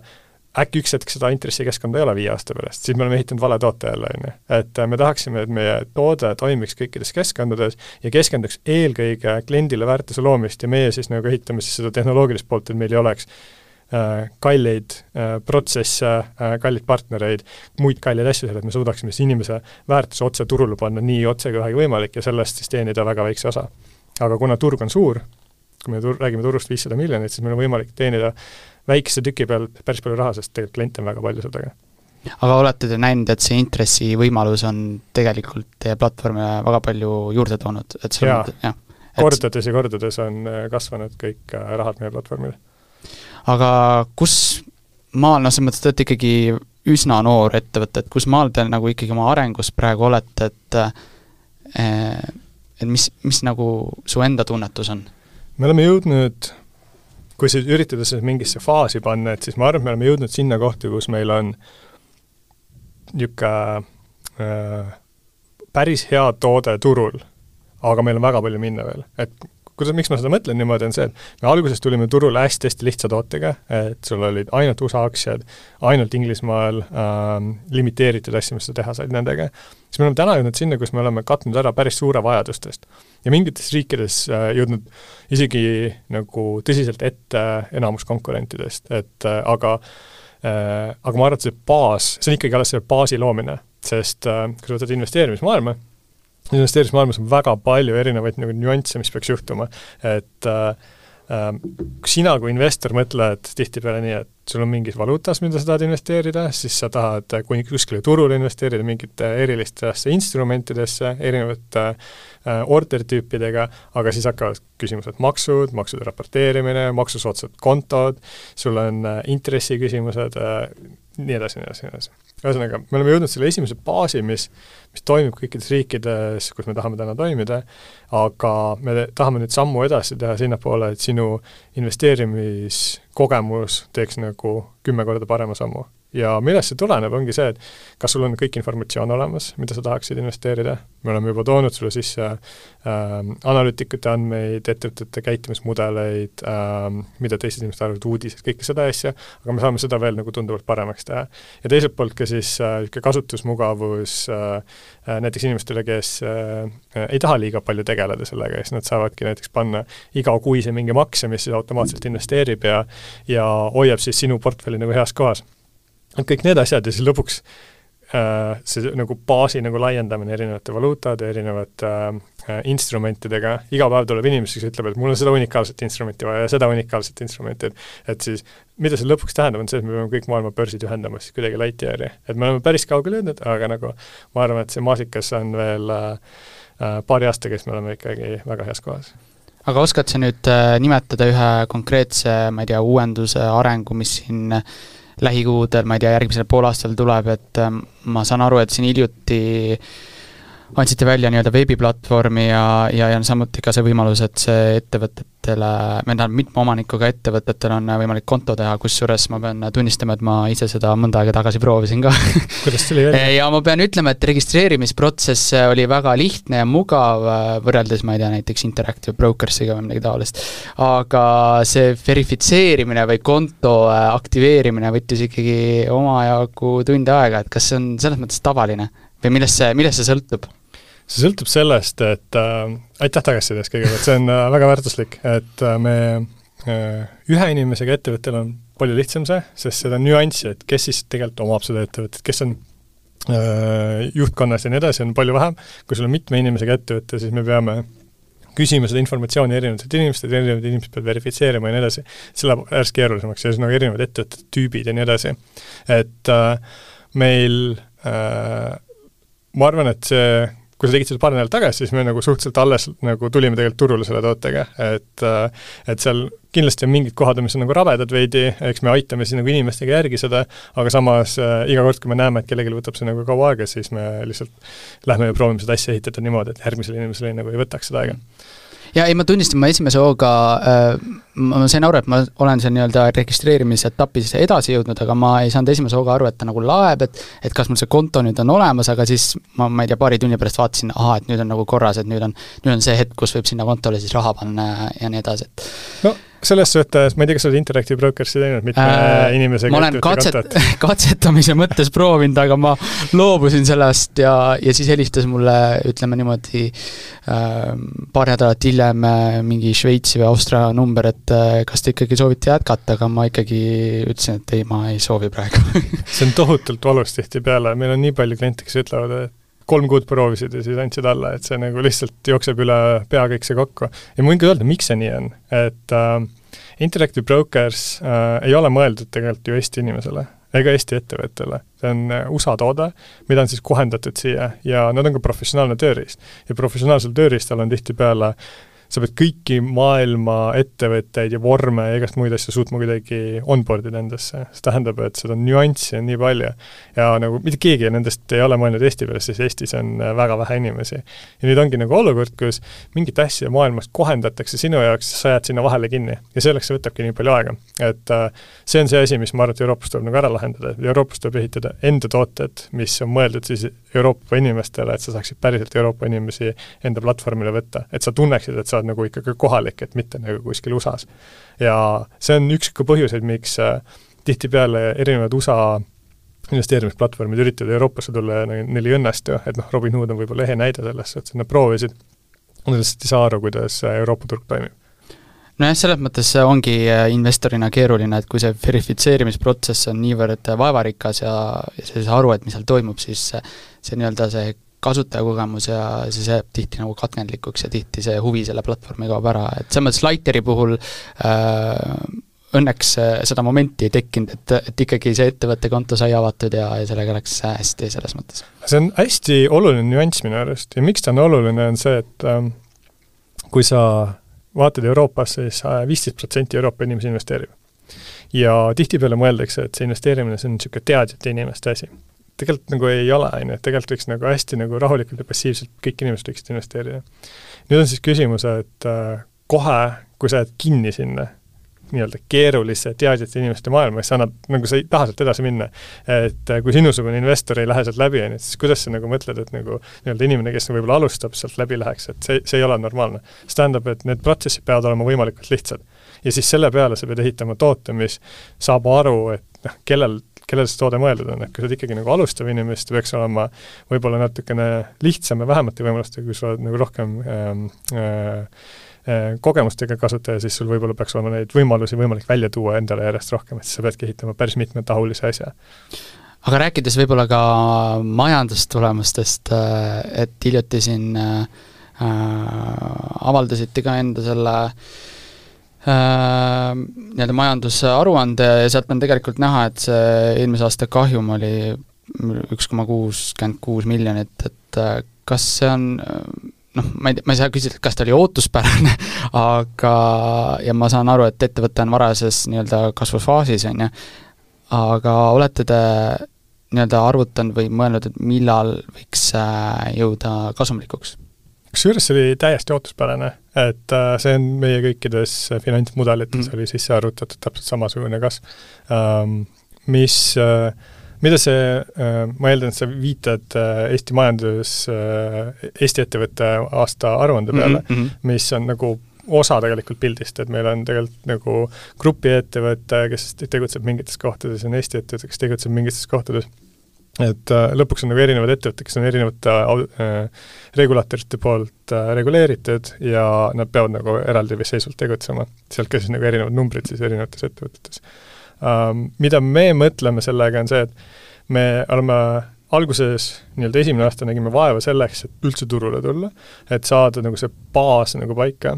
äkki üks hetk seda intressikeskkonda ei ole viie aasta pärast, siis me oleme ehitanud vale toote jälle, on ju. et äh, me tahaksime, et meie toode toimiks kõikides keskkondades ja keskenduks eelkõige kliendile väärtuse loomist ja meie siis nagu ehitame siis seda tehnoloogilist poolt, et meil ei oleks äh, kalleid äh, protsesse äh,, kalleid partnereid, muid kalleid asju seal, et me suudaksime siis inimese väärtuse otse turule panna nii otse kui vähegi võimalik ja sellest siis teenida väga väikse osa. aga kuna turg on suur, kui me tur-, räägime turust viissada miljonit, siis meil on võimalik teenida väikese tüki peal päris palju raha, sest tegelikult kliente on väga palju seal taga. aga olete te näinud, et see intressivõimalus on tegelikult teie platvormile väga palju juurde toonud, et see jaa, jah, kordades ja kordades on äh, kasvanud kõik äh, rahad meie platvormile. aga kus maal, noh, selles mõttes te olete ikkagi üsna noor ettevõte, et kus maal te nagu ikkagi oma arengus praegu olete, et äh, et mis, mis nagu su enda tunnetus on? me oleme jõudnud kui siis üritada seda mingisse faasi panna, et siis ma arvan, et me oleme jõudnud sinna kohta, kus meil on niisugune äh, päris hea toode turul, aga meil on väga palju minna veel, et kuidas, miks ma seda mõtlen niimoodi, on see, et me alguses tulime turule hästi-hästi lihtsa tootega, et sul olid ainult USA aktsiad, ainult Inglismaal ähm, limiteeritud asju, mis sa teha said nendega, siis me oleme täna jõudnud sinna, kus me oleme katnud ära päris suure vajadustest. ja mingites riikides äh, jõudnud isegi nagu tõsiselt ette enamus konkurentidest, et äh, aga äh, aga ma arvan, et see baas, see on ikkagi alles selle baasi loomine, sest äh, kui sa võtad investeerimismaailma, investeerimismaailmas on väga palju erinevaid nagu nüansse, mis peaks juhtuma, et äh, äh, sina kui investor mõtled tihtipeale nii, et sul on mingis valuutas, mida sa tahad investeerida, siis sa tahad kuni kuskile turule investeerida mingite erilistesse instrumentidesse, erinevate äh, order-tüüpidega, aga siis hakkavad küsimused maksud, maksude raporteerimine, maksusoodsad kontod, sul on äh, intressiküsimused nii edasi, nii edasi, nii edasi. Ühesõnaga, me oleme jõudnud selle esimese baasi, mis, mis toimib kõikides riikides, kus me tahame täna toimida, aga me tahame nüüd sammu edasi teha sinnapoole, et sinu investeerimiskogemus teeks nagu kümme korda parema sammu ja millest see tuleneb, ongi see, et kas sul on kõik informatsioon olemas, mida sa tahaksid investeerida, me oleme juba toonud sulle sisse äh, analüütikute andmeid, ettevõtete käitumismudeleid äh,, mida teised inimesed arvavad, uudised, kõike seda asja, aga me saame seda veel nagu tunduvalt paremaks teha. ja teiselt poolt ka siis niisugune äh, kasutusmugavus äh, äh, näiteks inimestele, kes äh, ei taha liiga palju tegeleda sellega, siis nad saavadki näiteks panna igakuise mingi makse, mis siis automaatselt investeerib ja ja hoiab siis sinu portfelli nagu heas kohas et kõik need asjad ja siis lõpuks äh, see nagu baasi nagu laiendamine erinevate valuutade, erinevate äh, instrumentidega, iga päev tuleb inimesi, kes ütleb, et mul on seda unikaalset instrumenti vaja ja seda unikaalset instrumenti, et et siis mida see lõpuks tähendab, on see, et me peame kõik maailma börsid ühendama siis kuidagi laiti järgi. et me oleme päris kaugele jõudnud, aga nagu ma arvan, et see maasikas on veel äh, äh, paari aastaga, siis me oleme ikkagi väga heas kohas. Aga oskad sa nüüd äh, nimetada ühe konkreetse, ma ei tea, uuenduse arengu, mis siin lähikuudel, ma ei tea, järgmisel poolaastal tuleb, et ähm, ma saan aru, et siin hiljuti andsite välja nii-öelda veebiplatvormi ja, ja, ja samuti ka see võimalus, et see ettevõtetele, või tähendab, mitme omanikuga ettevõtetel on võimalik konto teha, kusjuures ma pean tunnistama, et ma ise seda mõnda aega tagasi proovisin ka kuidas tuli välja? ja ma pean ütlema, et registreerimisprotsess oli väga lihtne ja mugav, võrreldes, ma ei tea, näiteks Interactive Brokersiga või midagi taolist. aga see verifitseerimine või konto aktiveerimine võttis ikkagi omajagu tunde aega, et kas see on selles mõttes tavaline või millest see, millest see sõltub? See sõltub sellest, et äh, aitäh tagasiside eest kõigepealt, see on äh, väga väärtuslik, et äh, me äh, ühe inimesega ettevõttel on palju lihtsam see, sest seda nüanssi, et kes siis tegelikult omab seda ettevõtet, kes on äh, juhtkonnas ja nii edasi, on palju vähem, kui sul on mitme inimesega ettevõte, siis me peame küsima seda informatsiooni erinevatelt inimestelt, erinevad inimesed peavad verifitseerima ja nii edasi, see läheb järjest keerulisemaks nagu erinevad ettevõtete tüübid ja nii edasi. et äh, meil äh, ma arvan, et see kui sa tegid seda paar nädalat tagasi, siis me nagu suhteliselt alles nagu tulime tegelikult turule selle tootega, et et seal kindlasti on mingid kohad, mis on nagu rabedad veidi, eks me aitame siis nagu inimestega järgi seda, aga samas äh, iga kord, kui me näeme, et kellelgi võtab see nagu kaua aega, siis me lihtsalt lähme ja proovime seda asja ehitada niimoodi, et järgmisele inimesele nagu ei võtaks seda aega ja ei, ma tunnistan, ma esimese hooga äh,, ma sain aru, et ma olen seal nii-öelda registreerimise etapis edasi jõudnud, aga ma ei saanud esimese hooga aru, et ta nagu laeb, et et kas mul see konto nüüd on olemas, aga siis ma, ma ei tea, paari tunni pärast vaatasin, ahah, et nüüd on nagu korras, et nüüd on, nüüd on see hetk, kus võib sinna kontole siis raha panna ja nii edasi, et no selles suhtes, ma ei tea, kas sa oled Interactive Brokersi teinud mitme äh, inimesega? ma olen katset, katsetamise mõttes proovinud, aga ma loobusin sellest ja, ja siis helistas mulle, ütleme niimoodi äh,, paar nädalat hiljem äh, mingi Šveitsi või Austria number, et äh, kas te ikkagi soovite jätkata, aga ma ikkagi ütlesin, et ei, ma ei soovi praegu see on tohutult valus tihtipeale, meil on nii palju kliente, kes ütlevad, et kolm kuud proovisid ja siis andsid alla, et see nagu lihtsalt jookseb üle pea kõik see kokku. ja ma võin ka öelda, miks see nii on, et äh, Interactive Brokers äh, ei ole mõeldud tegelikult ju Eesti inimesele ega Eesti ettevõttele. see on äh, USA toode, mida on siis kohendatud siia ja nad on ka professionaalne tööriist. ja professionaalsel tööriistal on tihtipeale äh, sa pead kõiki maailma ettevõtteid ja vorme ja igast muid asju suutma kuidagi onboard ida endasse. see tähendab, et seda nüanssi on nii palju. ja nagu mitte keegi nendest ei ole mõelnud Eesti peale, sest Eestis on äh, väga vähe inimesi. ja nüüd ongi nagu olukord, kus mingit asja maailmas kohendatakse sinu jaoks, sa jääd sinna vahele kinni. ja selleks see võtabki nii palju aega. et äh, see on see asi, mis ma arvan, et Euroopas tuleb nagu ära lahendada, Euroopas tuleb ehitada enda tooted, mis on mõeldud siis Euroopa inimestele, et sa saaksid päriselt Euroopa inimesi enda platvormile võtta, et sa tunneksid, et sa oled nagu ikkagi kohalik, et mitte nagu kuskil USA-s. ja see on üks ka põhjuseid, miks äh, tihtipeale erinevad USA investeerimisplatvormid üritavad Euroopasse tulla ja neil ei õnnestu, et noh, Robinhood on võib-olla ehe näide selles suhtes, et nad proovisid, nad lihtsalt ei saa aru, kuidas Euroopa turg toimib nojah, selles mõttes ongi äh, investorina keeruline, et kui see verifitseerimisprotsess on niivõrd vaevarikas ja, ja sa ei saa aru, et mis seal toimub, siis see nii-öelda see kasutajakogemus ja siis jääb tihti nagu katkendlikuks ja tihti see huvi selle platvormi kaob ära, et selles mõttes Lighteri puhul äh, õnneks seda momenti ei tekkinud, et, et ikkagi see ettevõtte konto sai avatud ja, ja sellega läks hästi selles mõttes. see on hästi oluline nüanss minu arust ja miks ta on oluline, on see, et ähm, kui sa vaatad Euroopasse, siis viisteist protsenti Euroopa inimesi investeerib. ja tihtipeale mõeldakse, et see investeerimine, see on niisugune teadjate inimeste asi. Tegelikult nagu ei ole, on ju, et tegelikult võiks nagu hästi nagu rahulikult ja passiivselt kõik inimesed võiksid investeerida. nüüd on siis küsimus, et äh, kohe, kui sa jääd kinni sinna, nii-öelda keerulisse teadjate inimeste maailma, siis annab, nagu sa ei taha sealt edasi minna. et äh, kui sinusugune investor ei lähe sealt läbi, on ju, siis kuidas sa nagu mõtled, et nagu nii-öelda inimene, kes võib-olla alustab, sealt läbi läheks, et see, see ei ole normaalne. see tähendab, et need protsessid peavad olema võimalikult lihtsad. ja siis selle peale sa pead ehitama toote, mis saab aru, et noh, kellel kellele see toode mõeldud on, et kui sa oled ikkagi nagu alustav inimene, siis ta peaks olema võib-olla natukene lihtsam ja vähemate võimalustega, kui sa oled nagu rohkem ähm, äh, Äh, kogemustega kasutaja, siis sul võib-olla peaks olema neid võimalusi võimalik välja tuua endale järjest rohkem, et siis sa peadki ehitama päris mitmetahulise asja. aga rääkides võib-olla ka majandustulemustest, äh, et hiljuti siin äh, avaldasite ka enda selle äh, nii-öelda majandusaruande ja sealt on tegelikult näha, et see eelmise aasta kahjum oli üks koma kuuskümmend kuus miljonit, et kas see on noh, ma ei tea, ma ei saa küsida, et kas ta oli ootuspärane, aga, ja ma saan aru, et ettevõte on varajases nii-öelda kasvufaasis, on ju, aga olete te nii-öelda arvutanud või mõelnud, et millal võiks jõuda kasumlikuks? kusjuures see oli täiesti ootuspärane, et äh, see on meie kõikides finantsmudelites mm. oli sisse arvutatud täpselt samasugune kasv ähm,, mis äh, mida see, äh, ma eeldan, et sa viitad äh, Eesti majandus, äh, Eesti ettevõtte aasta aruande peale mm, -hmm. mis on nagu osa tegelikult pildist, et meil on tegelikult nagu grupiettevõte, kes tegutseb mingites kohtades, on Eesti ettevõte, kes tegutseb mingites kohtades, et äh, lõpuks on nagu erinevad ettevõtted, kes on erinevate äh, regulaatorite poolt äh, reguleeritud ja nad peavad nagu eraldiseisvalt tegutsema. sealt ka siis nagu erinevad numbrid siis erinevates ettevõtetes Um, mida me mõtleme sellega, on see, et me oleme alguses, nii-öelda esimene aasta nägime vaeva selleks, et üldse turule tulla, et saada nagu see baas nagu paika.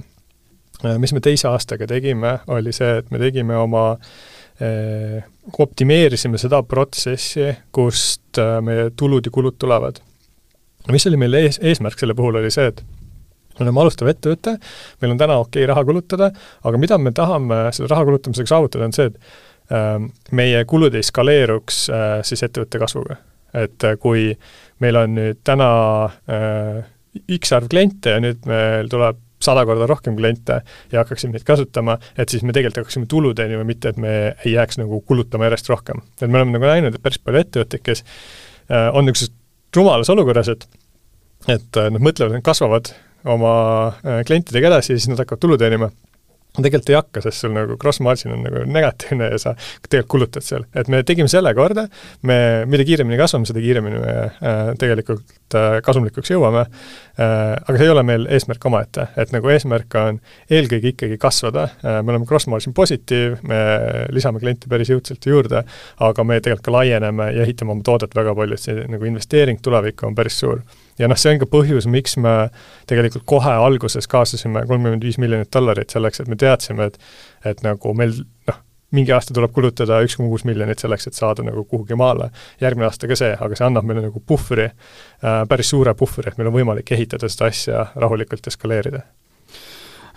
Uh, mis me teise aastaga tegime, oli see, et me tegime oma eh, optimeerisime seda protsessi, kust uh, meie tulud ja kulud tulevad. mis oli meil ees, eesmärk selle puhul, oli see, et me oleme alustav ettevõte, meil on täna okei okay raha kulutada, aga mida me tahame selle raha kulutamisega saavutada, on see, et Ähm, meie kulud ei skaleeruks äh, siis ettevõtte kasvuga. et äh, kui meil on nüüd täna äh, X arv kliente ja nüüd meil tuleb sada korda rohkem kliente ja hakkaksime neid kasutama, et siis me tegelikult hakkaksime tulu teenima, mitte et me ei jääks nagu kulutama järjest rohkem. et me oleme nagu näinud, et päris palju ettevõtteid, kes on niisuguses rumalas olukorras, et et nad mõtlevad, nad kasvavad oma klientidega edasi ja siis nad hakkavad tulu teenima tegelikult ei hakka, sest sul nagu cross margin on nagu negatiivne ja sa tegelikult kulutad seal. et me tegime selle korda, me, mida kiiremini kasvame, seda kiiremini me äh, tegelikult äh, kasumlikuks jõuame. Äh,, aga see ei ole meil eesmärk omaette, et nagu eesmärk on eelkõige ikkagi kasvada. Äh,, me oleme cross margin positiiv, me lisame kliente päris jõudsalt juurde, aga me tegelikult ka laieneme ja ehitame oma toodet väga palju, et see nagu investeering tulevikku on päris suur ja noh, see on ka põhjus, miks me tegelikult kohe alguses kaasasime kolmkümmend viis miljonit dollarit selleks, et me teadsime, et et nagu meil noh, mingi aasta tuleb kulutada üks koma kuus miljonit selleks, et saada nagu kuhugi maale. järgmine aasta ka see, aga see annab meile nagu puhvri äh,, päris suure puhvri, et meil on võimalik ehitada seda asja rahulikult eskaleerida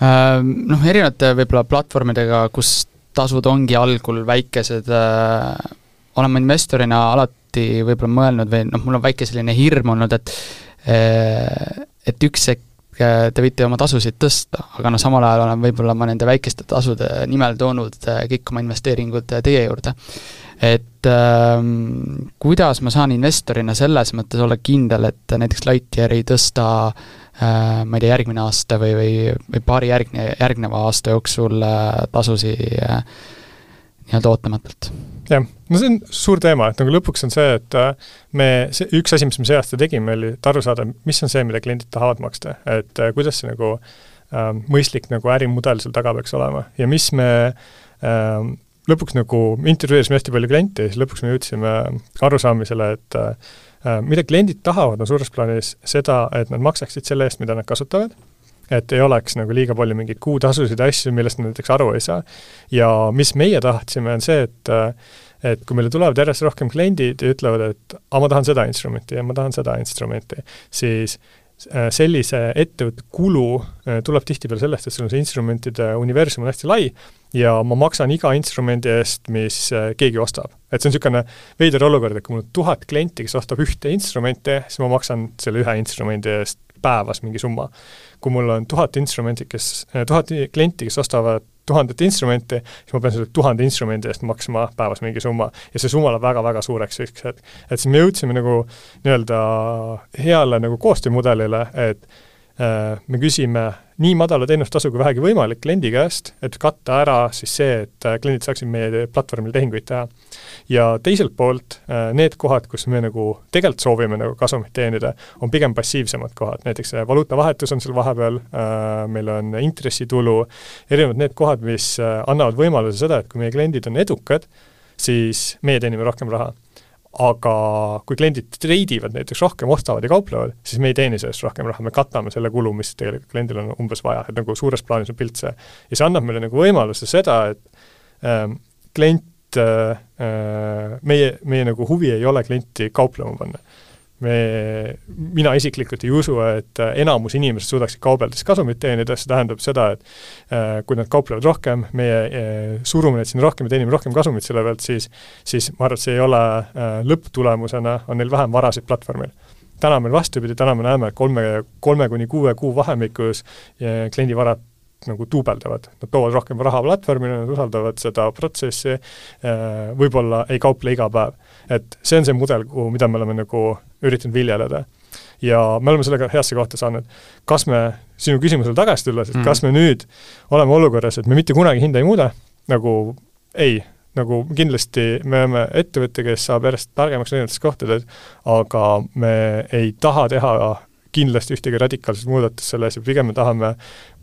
äh,. Noh, erinevate võib-olla platvormidega, kus tasud ongi algul väikesed äh,, olen ma investorina alati võib-olla mõelnud või noh, mul on väike selline hirm olnud, et et üks hetk äh, te võite oma tasusid tõsta, aga noh, samal ajal olen võib-olla ma nende väikeste tasude nimel toonud äh, kõik oma investeeringud teie juurde. et ähm, kuidas ma saan investorina selles mõttes olla kindel, et näiteks Lightyear ei tõsta äh, ma ei tea, järgmine aasta või, või, või paari järgne, järgneva aasta jooksul äh, tasusi äh, nii-öelda ootamatult? Jah, no see on suur teema, et nagu lõpuks on see, et äh, me, see üks asi, mis me see aasta tegime, oli, et aru saada, mis on see, mida kliendid tahavad maksta, et äh, kuidas see nagu äh, mõistlik nagu ärimudel seal taga peaks olema. Ja mis me äh, lõpuks nagu intervjueerisime hästi palju kliente ja siis lõpuks me jõudsime arusaamisele, et äh, mida kliendid tahavad, on suures plaanis seda, et nad maksaksid selle eest, mida nad kasutavad et ei oleks nagu liiga palju mingeid kuutasusid asju, millest nad näiteks aru ei saa. ja mis meie tahtsime, on see, et et kui meile tulevad järjest rohkem kliendid ja ütlevad, et aga ma tahan seda instrumenti ja ma tahan seda instrumenti, siis äh, sellise ettevõtte kulu äh, tuleb tihtipeale sellest, et sul on see instrumentide universum on hästi lai ja ma maksan iga instrumendi eest, mis äh, keegi ostab. et see on niisugune veider olukord, et kui mul on tuhat klienti, kes ostab ühte instrumenti, siis ma maksan selle ühe instrumendi eest päevas mingi summa. Kui mul on tuhat instrumenti, kes, eh, tuhat klienti, kes ostavad tuhandet instrumenti, siis ma pean selle tuhande instrumendi eest maksma päevas mingi summa. ja see summa läheb väga-väga suureks üks hetk. et siis me jõudsime nagu nii-öelda heale nagu koostöömudelile, et äh, me küsime nii madala teenustasu kui vähegi võimalik kliendi käest, et katta ära siis see, et äh, kliendid saaksid meie platvormil tehinguid teha. ja teiselt poolt äh, need kohad, kus me nagu tegelikult soovime nagu kasumit teenida, on pigem passiivsemad kohad, näiteks valuutavahetus on seal vahepeal, äh, meil on intressitulu, erinevad need kohad, mis annavad võimaluse seda, et kui meie kliendid on edukad, siis meie teenime rohkem raha aga kui kliendid treidivad näiteks rohkem, ostavad ja kauplevad, siis me ei teeni sellest rohkem raha, me katame selle kulu, mis tegelikult kliendil on umbes vaja, et nagu suures plaanis on pilt see. ja see annab meile nagu võimaluse seda, et ähm, klient äh,, äh meie, meie nagu huvi ei ole klienti kauplema panna me, mina isiklikult ei usu, et enamus inimesed suudaksid kaubeldes kasumit teenida, see tähendab seda, et äh, kui nad kauplevad rohkem, meie äh, surume neid sinna rohkem ja teenime rohkem kasumit selle pealt, siis siis ma arvan, et see ei ole äh, lõpptulemusena, on neil vähem varasid platvormil. Täna meil vastupidi, täna me näeme, kolme, kolme kuni kuue kuu vahemikus kliendi varad nagu duubeldavad, nad toovad rohkem raha platvormile, nad usaldavad seda protsessi, võib-olla ei kauple iga päev. et see on see mudel, kuhu, mida me oleme nagu üritanud viljeleda. ja me oleme sellega heasse kohta saanud. kas me, sinu küsimusele tagasi tulles, et mm. kas me nüüd oleme olukorras, et me mitte kunagi hinda ei muuda, nagu ei, nagu kindlasti me oleme ettevõte, kes saab järjest targemaks erinevates kohtades, aga me ei taha teha kindlasti ühtegi radikaalset muudatust selles ja pigem me tahame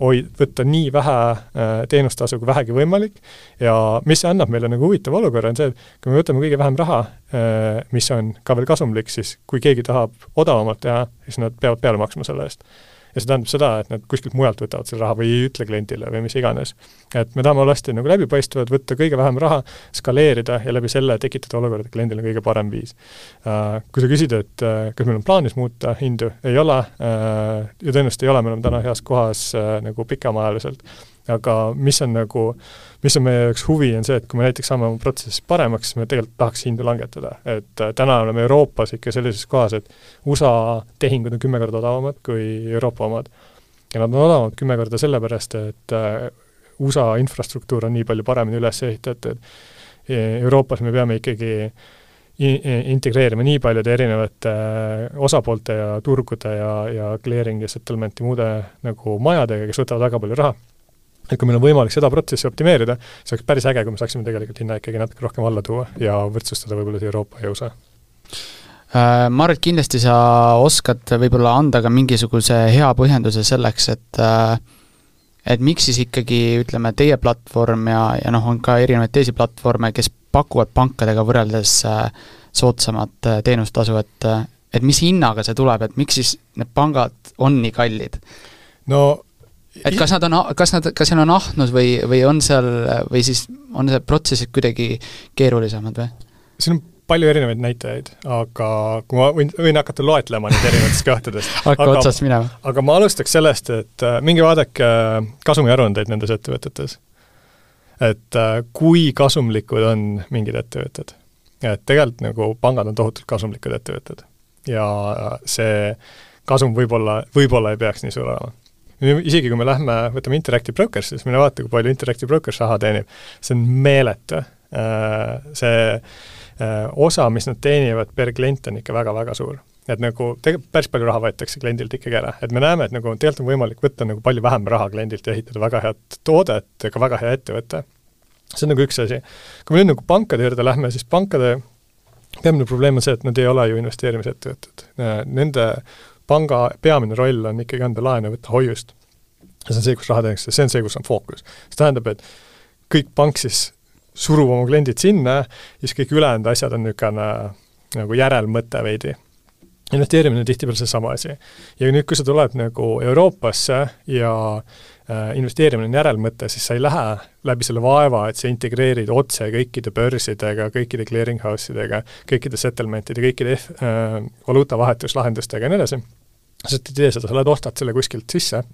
hoid-, võtta nii vähe äh, teenustasu kui vähegi võimalik. Ja mis annab meile nagu huvitava olukorra, on see, et kui me võtame kõige vähem raha, äh, mis on ka veel kasumlik, siis kui keegi tahab odavamalt teha, siis nad peavad peale maksma selle eest ja see tähendab seda, et nad kuskilt mujalt võtavad selle raha või ei ütle kliendile või mis iganes. et me tahame olla hästi nagu läbipaistvad, võtta kõige vähem raha, skaleerida ja läbi selle tekitada olukorda, et kliendil on kõige parem viis. Äh, kui sa küsid, et äh, kas meil on plaanis muuta hindu, ei ole äh, ja tõenäoliselt ei ole, me oleme täna heas kohas nagu pikemaajaliselt aga mis on nagu, mis on meie jaoks huvi, on see, et kui me näiteks saame oma protsessi paremaks, siis me tegelikult tahaks hindu langetada. et äh, täna oleme Euroopas ikka sellises kohas, et USA tehingud on kümme korda odavamad kui Euroopa omad. ja nad on odavamad kümme korda sellepärast, et äh, USA infrastruktuur on nii palju paremini üles ehitatud, Euroopas me peame ikkagi integreerima nii paljude erinevate äh, osapoolte ja turgude ja, ja clearing ja settlement'i muude nagu majadega, kes võtavad väga palju raha et kui meil on võimalik seda protsessi optimeerida, siis oleks päris äge, kui me saaksime tegelikult hinna ikkagi natuke rohkem alla tuua ja võrdsustada võib-olla see Euroopa ja USA äh, ma arvan, et kindlasti sa oskad võib-olla anda ka mingisuguse hea põhjenduse selleks, et äh, et miks siis ikkagi ütleme, teie platvorm ja, ja noh, on ka erinevaid teisi platvorme, kes pakuvad pankadega võrreldes äh, soodsamat teenustasu, et et mis hinnaga see tuleb, et miks siis need pangad on nii kallid? no et kas nad on, kas nad, kas seal on ahnus või, või on seal, või siis on see protsessid kuidagi keerulisemad või? siin on palju erinevaid näitajaid, aga kui ma võin, võin hakata loetlema neid erinevatest kohtadest hakka otsast minema. aga ma alustaks sellest, et äh, minge vaadake äh, kasumiaruandeid nendes ettevõtetes. et äh, kui kasumlikud on mingid ettevõtted. et tegelikult nagu pangad on tohutult kasumlikud ettevõtted. ja see kasum võib-olla, võib-olla ei peaks nii suur olema isegi kui me lähme, võtame Interactive Brokers, siis mine vaata, kui palju Interactive Brokers raha teenib. see on meeletu. see osa, mis nad teenivad per klient, on ikka väga-väga suur et nagu tegelikult päris palju raha võetakse kliendilt ikkagi ära, et me näeme, et nagu tegelikult on võimalik võtta nagu palju vähem raha kliendilt ja ehitada väga head toodet ka väga hea ettevõte. see on nagu üks asi. kui me nüüd nagu pankade juurde lähme, siis pankade peamine probleem on see, et nad ei ole ju investeerimisettevõtted. Nende panga peamine roll on ikkagi anda laenu ja võtta hoiust. see on see, kus raha teenitakse, see on see, kus on fookus. see tähendab, et kõik pank siis surub oma kliendid sinna ja siis kõik ülejäänud asjad on niisugune nagu järelmõte veidi investeerimine on tihtipeale seesama asi. ja nüüd, kui sa tuled nagu Euroopasse ja äh, investeerimine on järelmõte, siis sa ei lähe läbi selle vaeva, et sa integreerid otse kõikide börsidega, kõikide clearing house idega, kõikide settlement'ide, kõikide äh, valuutavahetuslahendustega ja nii edasi, sest ei tee seda, sa lähed ostad selle kuskilt sisse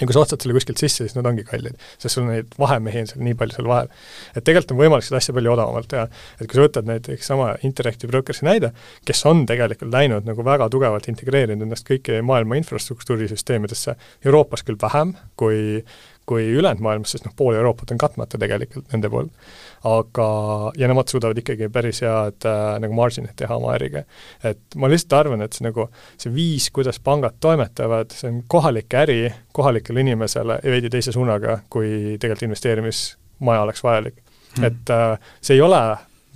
ja kui sa ostad selle kuskilt sisse, siis nad ongi kallid, sest sul neid vahemehi on seal nii palju seal vahel. et tegelikult on võimalik seda asja palju odavamalt teha. et kui sa võtad näiteks sama Interactive Brokersi näide, kes on tegelikult läinud nagu väga tugevalt integreerinud ennast kõiki maailma infrastruktuurisüsteemidesse, Euroopas küll vähem kui kui ülejäänud maailmas, sest noh, pool Euroopat on katmata tegelikult nende poolt. aga, ja nemad suudavad ikkagi päris head äh, nagu margin'it teha oma äriga. et ma lihtsalt arvan, et see nagu, see viis, kuidas pangad toimetavad, see on kohalik äri kohalikele inimesele veidi teise suunaga, kui tegelikult investeerimismaja oleks vajalik hmm.. et äh, see ei ole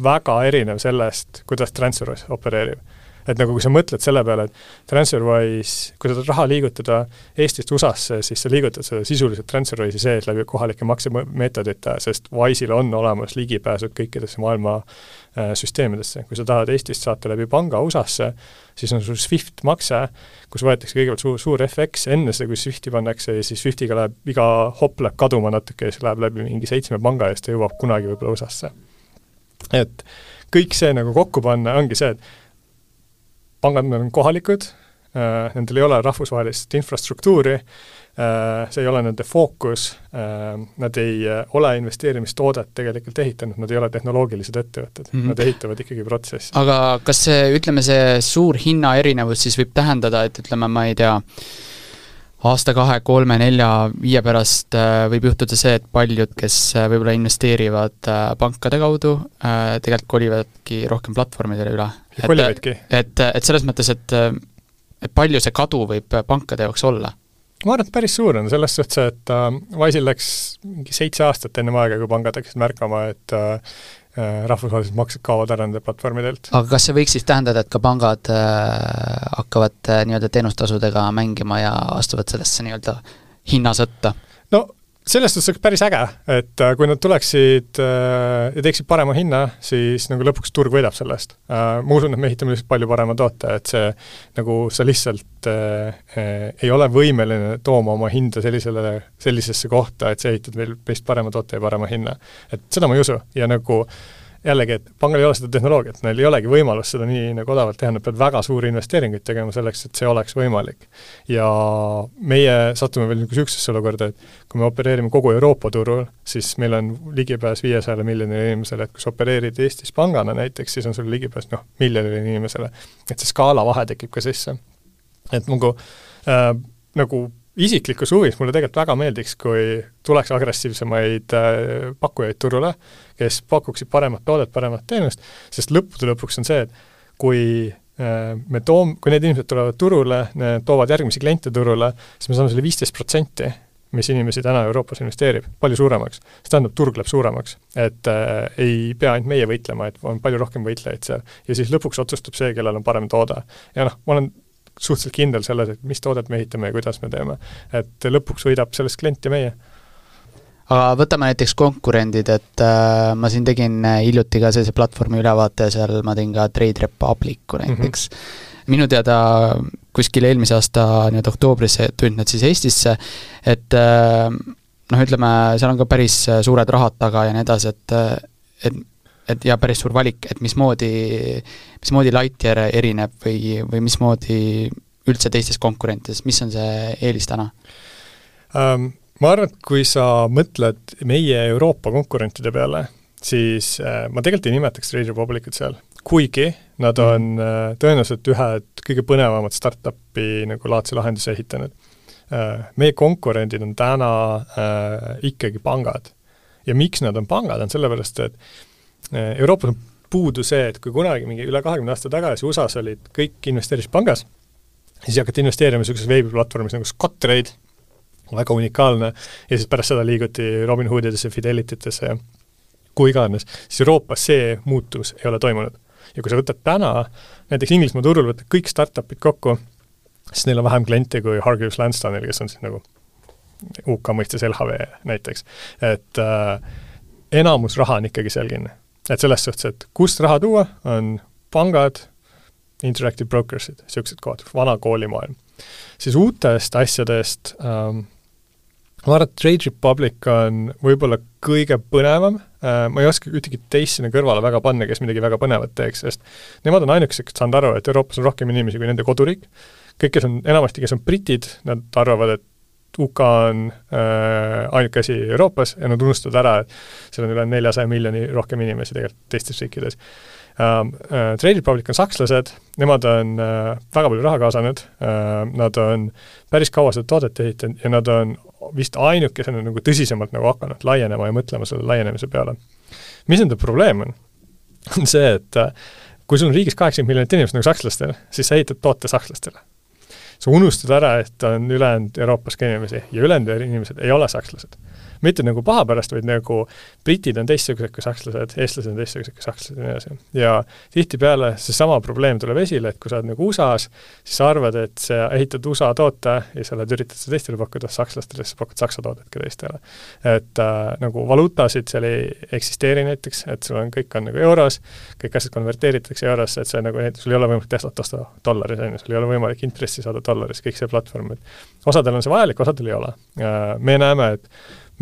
väga erinev sellest, kuidas Transferwise opereerib et nagu kui sa mõtled selle peale, et TransferWise, kui sa tahad raha liigutada Eestist USA-sse, siis sa liigutad seda sisuliselt TransferWise'i sees läbi kohalike maksemeetodite, sest Wise'il on olemas ligipääsud kõikidesse maailma äh, süsteemidesse. kui sa tahad Eestist saata läbi panga USA-sse, siis on sul SWIFT makse, kus võetakse kõigepealt suur, suur FX enne seda, kui SWIFTi pannakse ja siis SWIFTiga läheb, iga hopp läheb kaduma natuke ja siis läheb läbi mingi seitsme panga ja siis ta jõuab kunagi võib-olla USA-sse. et kõik see nagu kokku panna ongi see, et pangad on kohalikud, äh, nendel ei ole rahvusvahelist infrastruktuuri, äh, see ei ole nende fookus, äh, nad ei ole investeerimistoodet tegelikult ehitanud, nad ei ole tehnoloogilised ettevõtted mm, -hmm. nad ehitavad ikkagi protsessi. aga kas see, ütleme, see suur hinnaerinevus siis võib tähendada, et ütleme, ma ei tea, aasta, kahe, kolme, nelja, viie pärast võib juhtuda see, et paljud, kes võib-olla investeerivad pankade kaudu, tegelikult kolivadki rohkem platvormidele üle. Kolivadki? et, et selles mõttes, et et palju see kadu võib pankade jaoks olla? ma arvan, et päris suur on, selles suhtes, et äh, Wise'il läks mingi seitse aastat ennem aega, kui pangad hakkasid märkama, et äh, Äh, rahvusvahelised maksed kaovad ära nende platvormidelt. aga kas see võiks siis tähendada, et ka pangad äh, hakkavad äh, nii-öelda teenustasudega mängima ja astuvad sellesse nii-öelda hinnasõtta? no selles suhtes oleks päris äge, et äh, kui nad tuleksid äh, ja teeksid parema hinna, siis nagu lõpuks turg võidab sellest. Äh, ma usun, et me ehitame lihtsalt palju parema toote, et see nagu sa lihtsalt ei ole võimeline tooma oma hinda sellisele, sellisesse kohta, et sa ehitad veel meist parema toote ja parema hinna. et seda ma ei usu ja nagu äh, jällegi, et pangal ei ole seda tehnoloogiat, neil ei olegi võimalust seda nii nagu odavalt teha, nad peavad väga suuri investeeringuid tegema selleks, et see oleks võimalik. ja meie satume veel niisugusesse olukorda, et kui me opereerime kogu Euroopa turul, siis meil on ligipääs viiesajale miljonile inimesele, et kui sa opereerid Eestis pangana näiteks, siis on sul ligipääs noh, miljonile inimesele. et see skaalavahe tekib ka sisse. et nagu äh, nagu isiklikus huvis mulle tegelikult väga meeldiks, kui tuleks agressiivsemaid äh, pakkujaid turule, kes pakuksid paremat toodet, paremat teenust, sest lõppude lõpuks on see, et kui äh, me toom-, kui need inimesed tulevad turule, toovad järgmisi kliente turule, siis me saame selle viisteist protsenti, mis inimesi täna Euroopas investeerib, palju suuremaks. see tähendab, turg läheb suuremaks. et äh, ei pea ainult meie võitlema, et on palju rohkem võitlejaid seal. ja siis lõpuks otsustab see, kellel on parem toode. ja noh, ma olen suhteliselt kindel selles, et mis toodet me ehitame ja kuidas me teeme. et lõpuks võidab sellest klient ja meie. aga võtame näiteks konkurendid, et äh, ma siin tegin äh, hiljuti ka sellise platvormi ülevaate, seal ma tõin ka Trade Republicu näiteks mm. -hmm. minu teada kuskil eelmise aasta nii-öelda oktoobris tulid nad siis Eestisse, et äh, noh, ütleme, seal on ka päris suured rahad taga ja nii edasi, et et et ja päris suur valik, et mismoodi, mismoodi Lightyear erineb või, või mismoodi üldse teistest konkurentidest, mis on see eelis täna um,? Ma arvan, et kui sa mõtled meie Euroopa konkurentide peale, siis äh, ma tegelikult ei nimetaks Trade Republicut seal, kuigi nad mhm. on äh, tõenäoliselt ühed kõige põnevamad startup'i nagu laadse lahenduse ehitanud äh,. Meie konkurendid on täna äh, ikkagi pangad. ja miks nad on pangad, on sellepärast, et Euroopas on puudu see, et kui kunagi mingi üle kahekümne aasta tagasi USA-s olid, kõik investeerisid pangas, siis hakati investeerima niisuguses veebiplatvormis nagu Scottrade, väga unikaalne, ja siis pärast seda liiguti Robinhoodidesse, Fidelititesse ja kuhu iganes, siis Euroopas see muutus ei ole toimunud. ja kui sa võtad täna, näiteks Inglismaa turul võtad kõik startup'id kokku, siis neil on vähem kliente kui Hargreaves Lansdownil, kes on siis nagu UK mõistes LHV näiteks. et äh, enamus raha on ikkagi seal kinni. Et selles suhtes, et kust raha tuua, on pangad, interactive brokersid, niisugused kohad, vana koolimaailm. siis uutest asjadest ähm, ma arvan, et Trade Republic on võib-olla kõige põnevam äh,, ma ei oska ühtegi teist sinna kõrvale väga panna, kes midagi väga põnevat teeks, sest nemad on ainukesed, kes saanud aru, et Euroopas on rohkem inimesi kui nende koduriik, kõik, kes on, enamasti, kes on britid, nad arvavad, et UK on äh, ainuke asi Euroopas ja nad unustavad ära, et seal on üle neljasaja miljoni rohkem inimesi tegelikult teistes riikides ähm,. Äh, Trade Republic on sakslased, nemad on äh, väga palju raha kaasanud äh,, nad on päris kaua seda toodet ehitanud ja nad on vist ainukesena nagu tõsisemalt nagu hakanud laienema ja mõtlema selle laienemise peale. mis nende probleem on? on see, et äh, kui sul on riigis kaheksakümmend miljonit inimest nagu sakslastel, siis sa ehitad toote sakslastele. Sa unustad ära, et on ülejäänud Euroopas ka inimesi ja ülejäänud inimesed ei ole sakslased mitte nagu paha pärast, vaid nagu britid on teistsugused kui sakslased, eestlased on teistsugused kui sakslased ja nii edasi. ja tihtipeale seesama probleem tuleb esile, et kui sa oled nagu USA-s, siis sa arvad, et sa ehitad USA toote ja sa oled, üritad seda teistele pakkuda, sakslastele, siis sa pakud saksa toodet ka teistele. et äh, nagu valuutasid seal ei eksisteeri näiteks, et sul on, kõik on nagu euros, kõik asjad konverteeritakse eurosse, et see nagu, sul ei ole võimalik Teslat osta dollaris, on ju, sul ei ole võimalik intressi saada dollaris, kõik see platvorm, et osadel on see vajalik, osadel ei ole. Äh, me näeme, et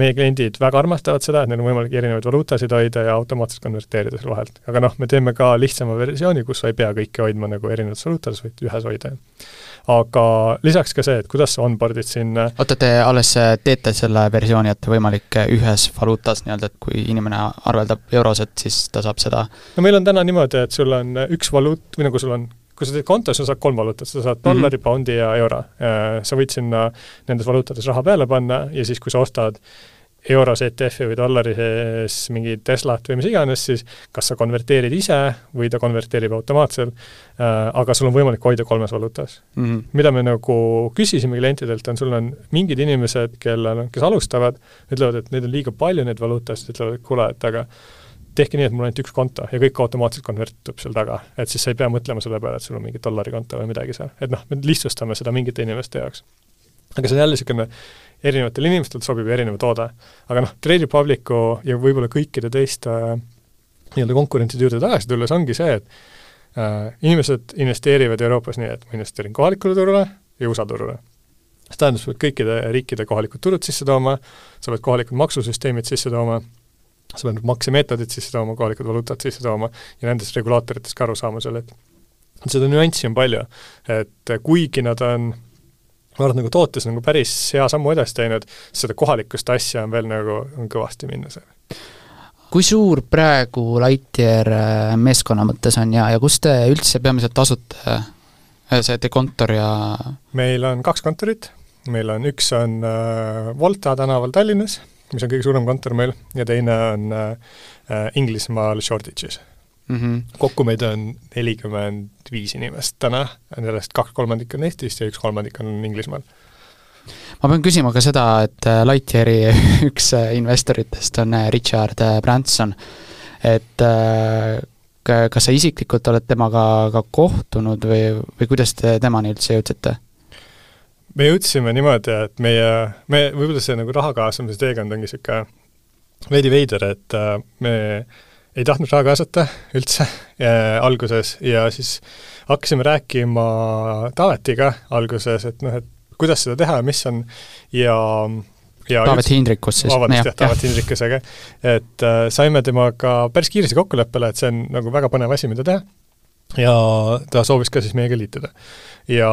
meie kliendid väga armastavad seda, et neil on võimalik erinevaid valuutasid hoida ja automaatselt konverteerida selle vahelt. aga noh, me teeme ka lihtsama versiooni, kus sa ei pea kõike hoidma nagu erinevates valuutades, võid ühes hoida. aga lisaks ka see, et kuidas sa onboard'id sinna oota, te alles teete selle versiooni, et võimalik ühes valuutas nii-öelda, et kui inimene arveldab euros, et siis ta saab seda no meil on täna niimoodi, et sul on üks valuut, või nagu sul on kui sa teed konto, siis sa saad kolm valuutat, sa saad dollari mm, -hmm. poundi ja euro. Sa võid sinna nendes valuutades raha peale panna ja siis, kui sa ostad euros ETF-i või dollari sees mingi Teslat või mis iganes, siis kas sa konverteerid ise või ta konverteerib automaatselt äh,, aga sul on võimalik hoida kolmes valuutas mm. -hmm. mida me nagu küsisime klientidelt, on sul on mingid inimesed, kellel, kes alustavad, ütlevad, et neid on liiga palju, neid valuutasid, ütlevad, et kuule, et aga tehke nii, et mul on ainult üks konto ja kõik automaatselt konvertitub seal taga. et siis sa ei pea mõtlema selle peale, et sul on mingi dollarikonto või midagi seal, et noh, me lihtsustame seda mingite inimeste jaoks. aga see on jälle niisugune, erinevatele inimestele sobib erinev toode. aga noh, Trade Republicu ja võib-olla kõikide teiste äh, nii-öelda konkurentide juurde tagasi tulles ongi see, et äh, inimesed investeerivad Euroopas nii, et ma investeerin kohalikule turule ja USA turule. see tähendab, sa pead kõikide riikide kohalikud turud sisse tooma, sa pead kohalikud maksusüsteemid sisse tooma, sa pead maksemeetodid sisse tooma, kohalikud valuutad sisse tooma ja nendest regulaatoritest ka aru saama seal, et seda nüanssi on palju. et kuigi nad on ma arvan, et nagu tootes nagu päris hea sammu edasi teinud, seda kohalikust asja on veel nagu, on kõvasti minna seal. kui suur praegu Lightyear äh, meeskonna mõttes on ja, ja kus te üldse peamiselt asute? Äh, see teie kontor ja meil on kaks kontorit, meil on, üks on äh, Volta tänaval Tallinnas, mis on kõige suurem kontor meil, ja teine on äh, Inglismaal Shoreditch'is mm. -hmm. kokku meid on nelikümmend viis inimest täna, sellest kaks kolmandikku on Eestist ja üks kolmandik on Inglismaal. ma pean küsima ka seda, et äh, Lightyeari üks äh, investoritest on äh, Richard Branson, et kas sa isiklikult oled temaga ka kohtunud või, või kuidas te temani üldse jõudsite? Me jõudsime niimoodi, et meie, me, võib-olla see nagu raha kaasamise teekond ongi niisugune veidi veider, et me ei tahtnud raha kaasata üldse äh, alguses ja siis hakkasime rääkima Taavetiga alguses, et noh, et kuidas seda teha ja mis on ja ja Taavet Hindrikus siis. vabandust, jah, Taavet Hindrikusega. et äh, saime temaga päris kiiresti kokkuleppele, et see on nagu väga põnev asi, mida teha ja ta soovis ka siis meiega liituda. ja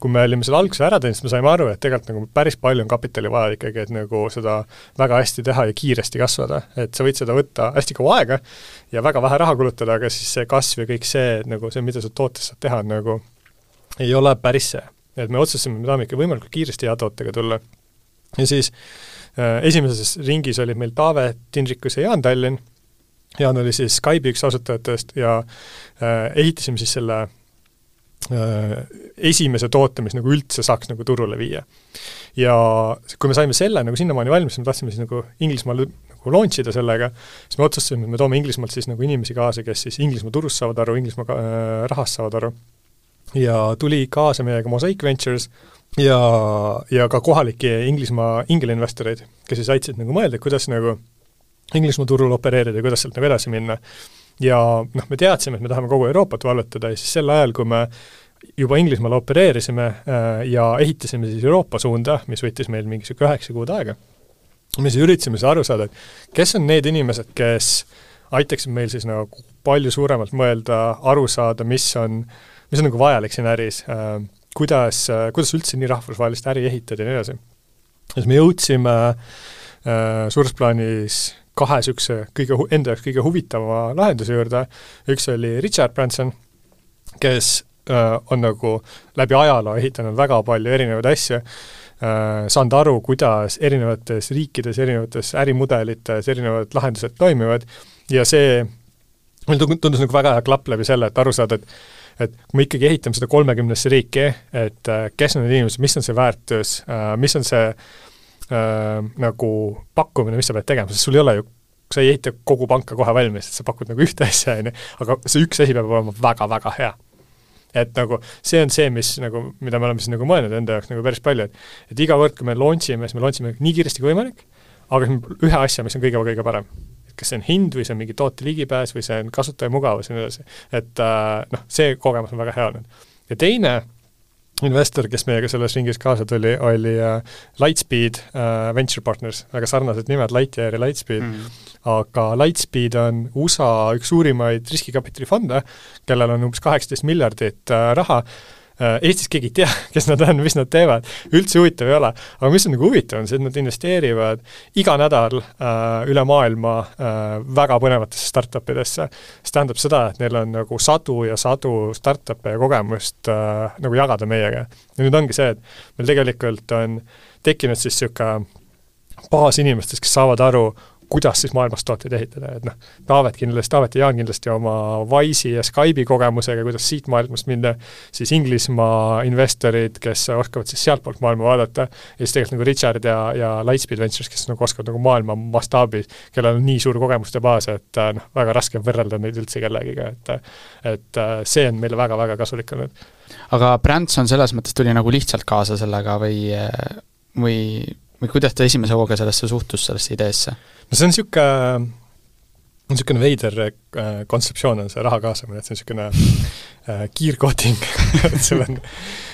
kui me olime selle alguse ära teinud, siis me saime aru, et tegelikult nagu päris palju on kapitali vaja ikkagi, et nagu seda väga hästi teha ja kiiresti kasvada. et sa võid seda võtta hästi kaua aega ja väga vähe raha kulutada, aga siis see kasv ja kõik see, nagu see, mida sa tootes saad teha, nagu ei ole päris see. et me otsustasime, me tahame ikka võimalikult kiiresti hea tootega tulla. ja siis äh, esimeses ringis olid meil Taavet, Tindrikus ja Jaan Tallinn Jaan oli siis Skype'i üks asutajatest ja äh, ehitasime siis selle äh, esimese toote, mis nagu üldse saaks nagu turule viia. ja kui me saime selle nagu sinnamaani valmis, me tahtsime siis nagu Inglismaal nagu launch ida sellega, siis me otsustasime, et me toome Inglismaalt siis nagu inimesi kaasa, kes siis Inglismaa turust saavad aru, Inglismaa äh, rahast saavad aru. ja tuli kaasa meiega Mosaic Ventures ja, ja ka kohalikke Inglismaa ingelinvestoreid, kes siis aitasid nagu mõelda, kuidas nagu Inglismaa turul opereerida ja kuidas sealt nagu edasi minna. ja noh, me teadsime, et me tahame kogu Euroopat vallutada ja siis sel ajal, kui me juba Inglismaal opereerisime äh, ja ehitasime siis Euroopa suunda, mis võttis meil mingi niisugune üheksa kuud aega, me siis üritasime siis aru saada, et kes on need inimesed, kes aitaksid meil siis nagu palju suuremalt mõelda, aru saada, mis on, mis on nagu vajalik siin äris äh,, kuidas, kuidas üldse nii rahvusvahelist äri ehitada ja nii edasi. siis me jõudsime äh, suures plaanis kahe niisuguse kõige, enda jaoks kõige huvitavama lahenduse juurde, üks oli Richard Branson, kes äh, on nagu läbi ajaloo ehitanud väga palju erinevaid asju äh,, saanud aru, kuidas erinevates riikides, erinevates ärimudelites erinevad lahendused toimivad ja see meil tundus nagu väga hea klapp läbi selle, et aru saada, et et kui me ikkagi ehitame seda kolmekümnesse riiki, et äh, kes on need inimesed, mis on see väärtus äh,, mis on see äh, nagu pakkumine, mis sa pead tegema, sest sul ei ole ju sa ei ehita kogu panka kohe valmis, et sa pakud nagu ühte asja, on ju, aga see üks asi peab olema väga-väga hea. et nagu see on see, mis nagu, mida me oleme siis nagu mõelnud enda jaoks nagu päris palju, et et iga kord, kui me launch ime, siis me launch ime nii kiiresti kui võimalik, aga ühe asja, mis on kõige-kõige parem. kas see on hind või see on mingi toote ligipääs või see on kasutaja mugavus ja nii edasi. et äh, noh, see kogemus on väga hea olnud. ja teine investor, kes meiega selles ringis kaasa tuli, oli uh, Lightspeed uh, Venture Partners, väga sarnased nimed, Lightyear ja Lightspeed mm. -hmm. aga Lightspeed on USA üks suurimaid riskikapitalifonde, kellel on umbes kaheksateist miljardit uh, raha Äh, Eestis keegi ei tea, kes nad on, mis nad teevad, üldse huvitav ei ole. aga mis on nagu huvitav, on see, et nad investeerivad iga nädal äh, üle maailma äh, väga põnevatesse startup idesse. see tähendab seda, et neil on nagu sadu ja sadu startup'e ja kogemust äh, nagu jagada meiega. ja nüüd ongi see, et meil tegelikult on tekkinud siis niisugune baas inimestest, kes saavad aru, kuidas siis maailmas tooteid ehitada, et noh, Taavet kindlasti, Taavet ja Jaan kindlasti oma Wise'i ja Skype'i kogemusega, kuidas siit maailmast minna, siis Inglismaa investorid, kes oskavad siis sealtpoolt maailma vaadata, ja siis tegelikult nagu Richard ja, ja Lightspeed Ventures, kes nagu oskavad nagu maailma mastaabis, kellel on nii suur kogemuste baas, et noh, väga raske on võrrelda neid üldse kellegiga, et et see on meile väga-väga kasulik olnud. aga Branson selles mõttes tuli nagu lihtsalt kaasa sellega või, või või kuidas ta esimese hooga sellesse suhtus, sellesse ideesse? No see on niisugune, niisugune veider äh, kontseptsioon on see raha kaasamine, et see on niisugune äh, kiirkooding et sul on,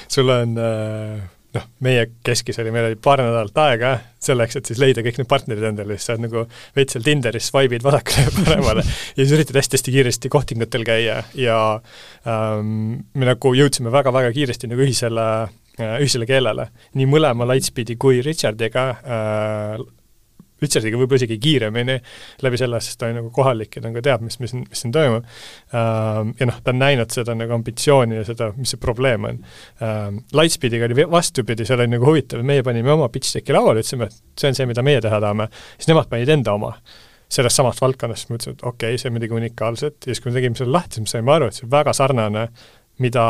sul on äh, noh, meie keskis oli, meil oli paar nädalat aega selleks, et siis leida kõik need partnerid endale, siis sa oled nagu veits seal Tinderis swipe'id vasakule ja paremale ja siis üritad hästi-hästi kiiresti kohtingutel käia ja ähm, me nagu jõudsime väga-väga kiiresti nagu ühisele äh, ühisele keelele. nii mõlema Lightspeedi kui Richardiga äh, Richardiga võib-olla isegi kiiremini läbi selle, sest ta on nagu kohalik ja ta nagu teab, mis, mis, mis siin toimub. Ähm, ja noh, ta on näinud seda nagu ambitsiooni ja seda, mis see probleem on. Ähm, Lightspeediga oli vastupidi, seal oli nagu huvitav, meie panime oma pitch deck'i lauale, ütlesime, et see on see, mida meie teha tahame, siis nemad panid enda oma sellest samast valdkonnast, siis mõtlesime, et okei okay,, see on midagi unikaalset ja siis, kui me tegime selle lahti, siis me saime aru, et see on väga sarnane, mida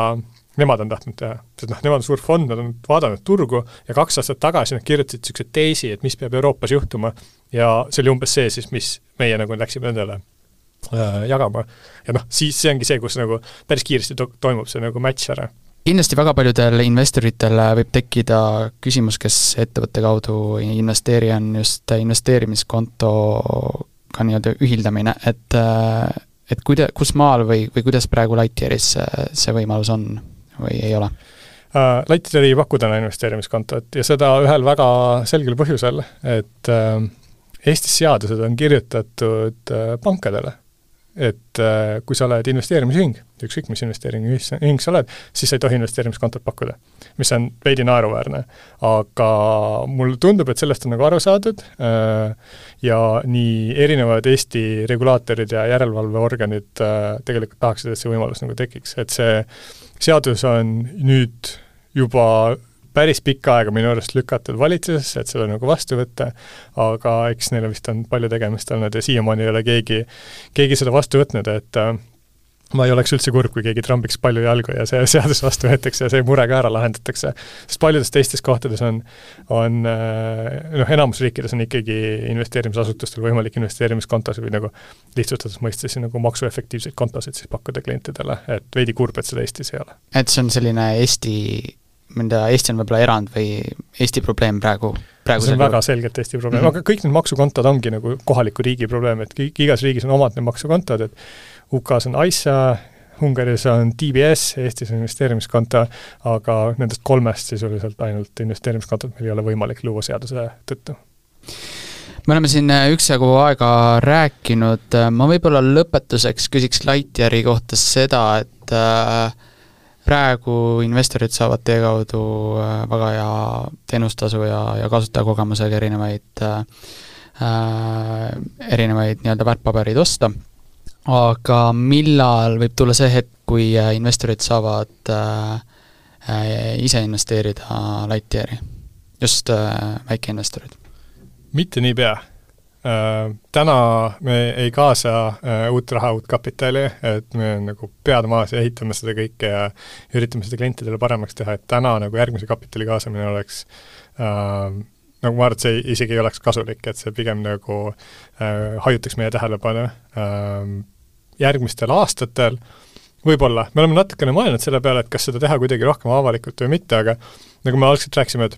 nemad on tahtnud teha. sest noh, nemad on suur fond, nad on vaadanud turgu ja kaks aastat tagasi nad kirjutasid niisuguse teesi, et mis peab Euroopas juhtuma ja see oli umbes see siis, mis meie nagu läksime nendele äh, jagama. ja noh, siis see ongi see, kus nagu päris kiiresti to-, toimub see nagu match ära kindlasti väga paljudel investoritel võib tekkida küsimus, kes ettevõtte kaudu ei investeeri, on just investeerimiskontoga nii-öelda ühildamine, et et kuida-, kus maal või, või kuidas praegu Lightyearis see, see võimalus on? Või ei ole? Uh, Lightyear ei paku täna investeerimiskontot ja seda ühel väga selgel põhjusel, et uh, Eestis seadused on kirjutatud uh, pankadele. et uh, kui sa oled investeerimisühing, ükskõik mis investeerimisühing sa oled, siis sa ei tohi investeerimiskontot pakkuda. mis on veidi naeruväärne. aga mulle tundub, et sellest on nagu aru saadud uh, ja nii erinevad Eesti regulaatorid ja järelevalveorganid uh, tegelikult tahaksid, et see võimalus nagu tekiks, et see seadus on nüüd juba päris pikka aega minu arust lükatud valitsusesse, et seda nagu vastu võtta, aga eks neil vist on palju tegemist olnud ja siiamaani ei ole keegi, keegi seda vastu võtnud, et äh, ma ei oleks üldse kurb, kui keegi trambiks palju jalgu ja see seadus vastu võetakse ja see mure ka ära lahendatakse. sest paljudes teistes kohtades on, on äh, noh, enamus riikides on ikkagi investeerimisasutustel võimalik investeerimiskontosid või nagu lihtsustatud mõistes nagu maksuefektiivseid kontosid siis pakkuda klientidele, et veidi kurb, et seda Eestis ei ole. et see on selline Eesti, mida Eesti on võib-olla erand või Eesti probleem praegu? praegu see on väga selgelt Eesti probleem mm, -hmm. aga kõik need maksukontod ongi nagu kohaliku riigi probleem, et kõik, igas riigis on omad need maksukontod, et UK-s on ISA, Ungaris on DBS, Eestis on investeerimiskonto, aga nendest kolmest sisuliselt ainult investeerimiskontot meil ei ole võimalik luua seaduse tõttu. Me oleme siin äh, üksjagu aega rääkinud, äh, ma võib-olla lõpetuseks küsiks Lightyeari kohta seda, et äh, praegu investorid saavad teie kaudu väga hea teenustasu ja, ja kasutajakogemusega erinevaid äh,, erinevaid nii-öelda väärtpabereid osta aga millal võib tulla see hetk, kui äh, investorid saavad äh, äh, ise investeerida Lightyeari, just väikeinvestorid? mitte niipea. Täna me ei kaasa uut raha, uut kapitali, et me nagu pead maas ja ehitame seda kõike ja üritame seda klientidele paremaks teha, et täna nagu järgmise kapitali kaasamine oleks äh, nagu ma arvan, et see isegi ei oleks kasulik, et see pigem nagu äh, hajutaks meie tähelepanu äh, järgmistel aastatel. Võib-olla, me oleme natukene mõelnud selle peale, et kas seda teha kuidagi rohkem avalikult või mitte, aga nagu me algselt rääkisime, et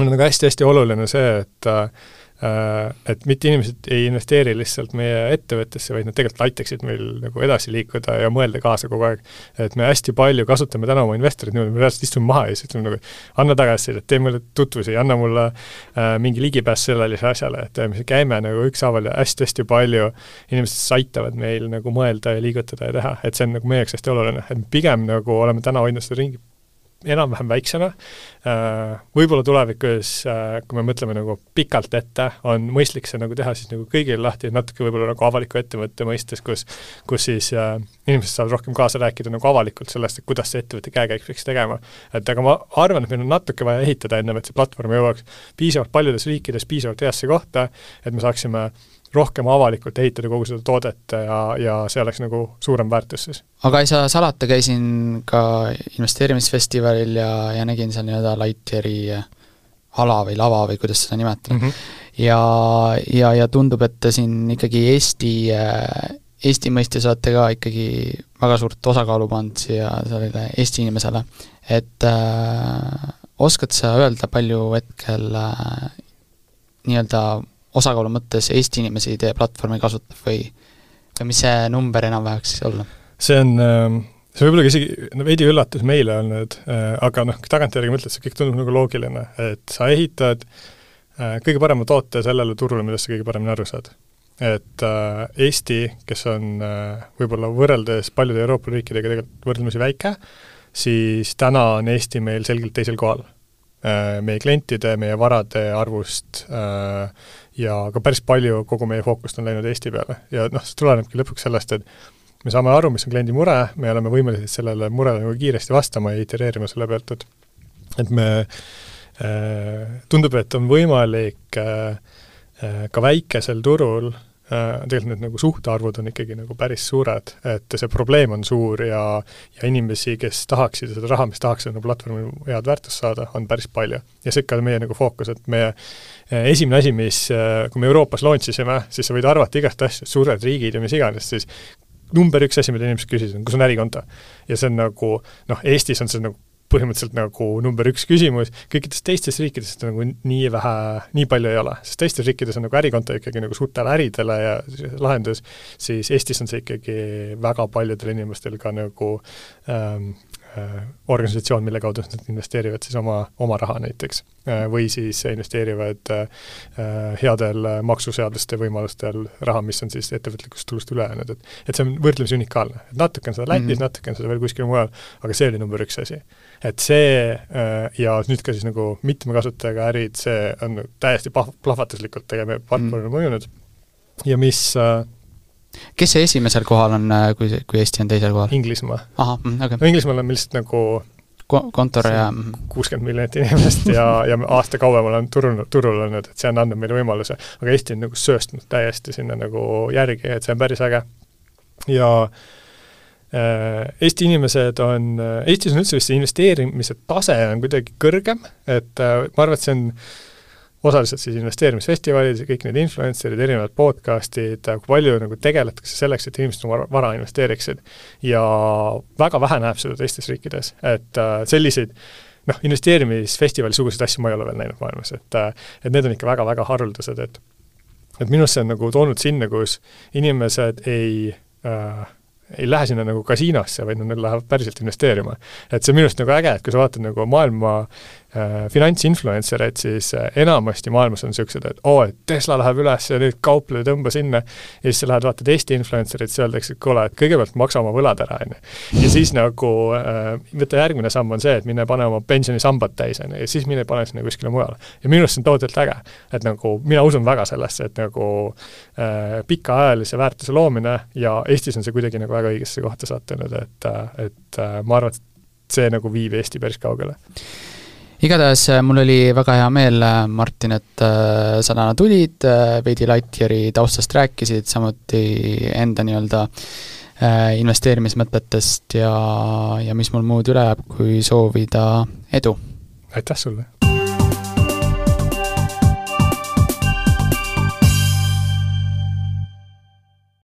on nagu hästi-hästi oluline see, et äh, et mitte inimesed ei investeeri lihtsalt meie ettevõttesse, vaid nad tegelikult aitaksid meil nagu edasi liikuda ja mõelda kaasa kogu aeg. et me hästi palju kasutame täna oma investoreid niimoodi, me reaalselt istume maha ja siis ütleme nagu anna tagasisidet, tee mulle tutvusi, anna mulle äh, mingi ligipääs sellele asjale, et me käime nagu ükshaaval ja hästi-hästi palju inimesed aitavad meil nagu mõelda ja liigutada ja teha, et see on nagu meie jaoks hästi oluline, et pigem nagu oleme täna hoidnud seda ringi enam-vähem väiksena, äh, võib-olla tulevikus, äh, kui me mõtleme nagu pikalt ette, on mõistlik see nagu teha siis nagu kõigile lahti, natuke võib-olla nagu avaliku ettevõtte mõistes, kus kus siis äh, inimesed saavad rohkem kaasa rääkida nagu avalikult sellest, et kuidas see ettevõtte käekäik peaks tegema. et aga ma arvan, et meil on natuke vaja ehitada ennem, et see platvorm jõuaks piisavalt paljudes riikides piisavalt heasse kohta, et me saaksime äh, rohkem avalikult ehitada kogu seda toodet ja, ja see oleks nagu suurem väärtus siis. aga ei saa salata, käisin ka investeerimisfestivalil ja, ja nägin seal nii-öelda Lightyeari ala või lava või kuidas seda nimetada mm. -hmm. ja, ja, ja tundub, et siin ikkagi Eesti, Eesti mõistes olete ka ikkagi väga suurt osakaalu pannud siia sellele Eesti inimesele, et äh, oskad sa öelda, palju hetkel äh, nii-öelda osakaalu mõttes Eesti inimesi teie platvormi kasutab või, või mis see number enam-vähem võiks olla? see on, ähm, see võib-olla isegi no veidi üllatus meile olnud, äh, aga noh, tagantjärgi mõtled, see kõik tundub nagu loogiline, et sa ehitad äh, kõige parema toote sellele turule, millest sa kõige paremini aru saad. et äh, Eesti, kes on võib-olla võrreldes paljude Euroopa riikidega tegelikult võrdlemisi väike, siis täna on Eesti meil selgelt teisel kohal meie klientide, meie varade arvust äh, ja ka päris palju kogu meie fookust on läinud Eesti peale. Ja noh, see tulenebki lõpuks sellest, et me saame aru, mis on kliendi mure, me oleme võimelised sellele murele nagu kiiresti vastama ja itereerima selle pealt, et et me äh,, tundub, et on võimalik äh, äh ka väikesel turul Äh, tegelikult need nagu suhtarvud on ikkagi nagu päris suured, et see probleem on suur ja ja inimesi, kes tahaksid seda raha, mis tahaks nagu platvormil head väärtust saada, on päris palju. ja see ikka on meie nagu fookus, et meie äh, esimene asi, mis, äh, kui me Euroopas launch isime, siis sa võid arvata igast asju, suured riigid ja mis iganes, siis number üks asi, mida inimesed küsisid, on kus on ärikonto. ja see on nagu noh, Eestis on see nagu põhimõtteliselt nagu number üks küsimus, kõikides teistes riikides seda nagu nii vähe, nii palju ei ole, sest teistes riikides on nagu ärikonto ikkagi nagu suurtele äridele ja lahendus, siis Eestis on see ikkagi väga paljudel inimestel ka nagu ähm, Äh, organisatsioon, mille kaudu nad investeerivad siis oma, oma raha näiteks. Äh, või siis investeerivad äh, headel maksuseaduste võimalustel raha, mis on siis ettevõtlikust tulust üle jäänud, et et see on võrdlemisi unikaalne. et natuke on seda Lätis mm, -hmm. natuke on seda veel kuskil mujal, aga see oli number üks asi. Et see ja nüüd ka siis nagu mitme kasutajaga ärid, see on täiesti pah-, plahvatuslikult tegelikult platvormile mm mõjunud ja mis äh, kes see esimesel kohal on, äh, kui, kui Eesti on teisel kohal? Inglismaa. ahah, mm, okei okay.. no Inglismaal on lihtsalt nagu kontor ja kuuskümmend miljonit inimest ja, ja aasta kauem olen turul, turul olnud, et see on andnud meile võimaluse, aga Eesti on nagu sööstnud täiesti sinna nagu järgi, et see on päris äge. ja äh, Eesti inimesed on, Eestis on üldse vist see investeerimise tase on kuidagi kõrgem, et äh, ma arvan, et see on osaliselt siis investeerimisfestivalid, kõik need influencer'id, erinevad podcast'id, kui palju nagu tegeletakse selleks, et inimesed oma vara investeeriksid. ja väga vähe näeb seda teistes riikides, et äh, selliseid noh, investeerimisfestivali suguseid asju ma ei ole veel näinud maailmas, et äh, et need on ikka väga-väga haruldased, et et minu arust see on nagu toonud sinna, kus inimesed ei äh, ei lähe sinna nagu kasiinosse, vaid nad lähevad päriselt investeerima. et see on minu arust nagu äge, et kui sa vaatad nagu maailma äh, finantsinfluencer eid, siis äh, enamasti maailmas on niisugused, et oo, et Tesla läheb üles ja nüüd kauple, tõmba sinna, ja siis sa lähed vaatad Eesti influencer'it, siis öeldakse, et kuule, et kõigepealt maksa oma võlad ära, on ju. ja siis nagu äh, võta järgmine samm on see, et mine pane oma pensionisambad täis, on ju, ja siis mine pane sinna kuskile mujale. ja minu arust see on tohutult äge. et nagu mina usun väga sellesse, et nagu äh, pikaajalise väärtuse loomine ja Eestis on see kuidagi nagu väga õigesse kohta sattunud, et, et ma arvan, et see nagu viib Eesti päris kaugele igatahes äh, mul oli väga hea meel, äh, Martin, et äh, sa täna tulid, veidi Lightyeari taustast rääkisid, samuti enda nii-öelda investeerimismõtetest ja, ja mis mul muud üle jääb, kui soovida edu! aitäh sulle!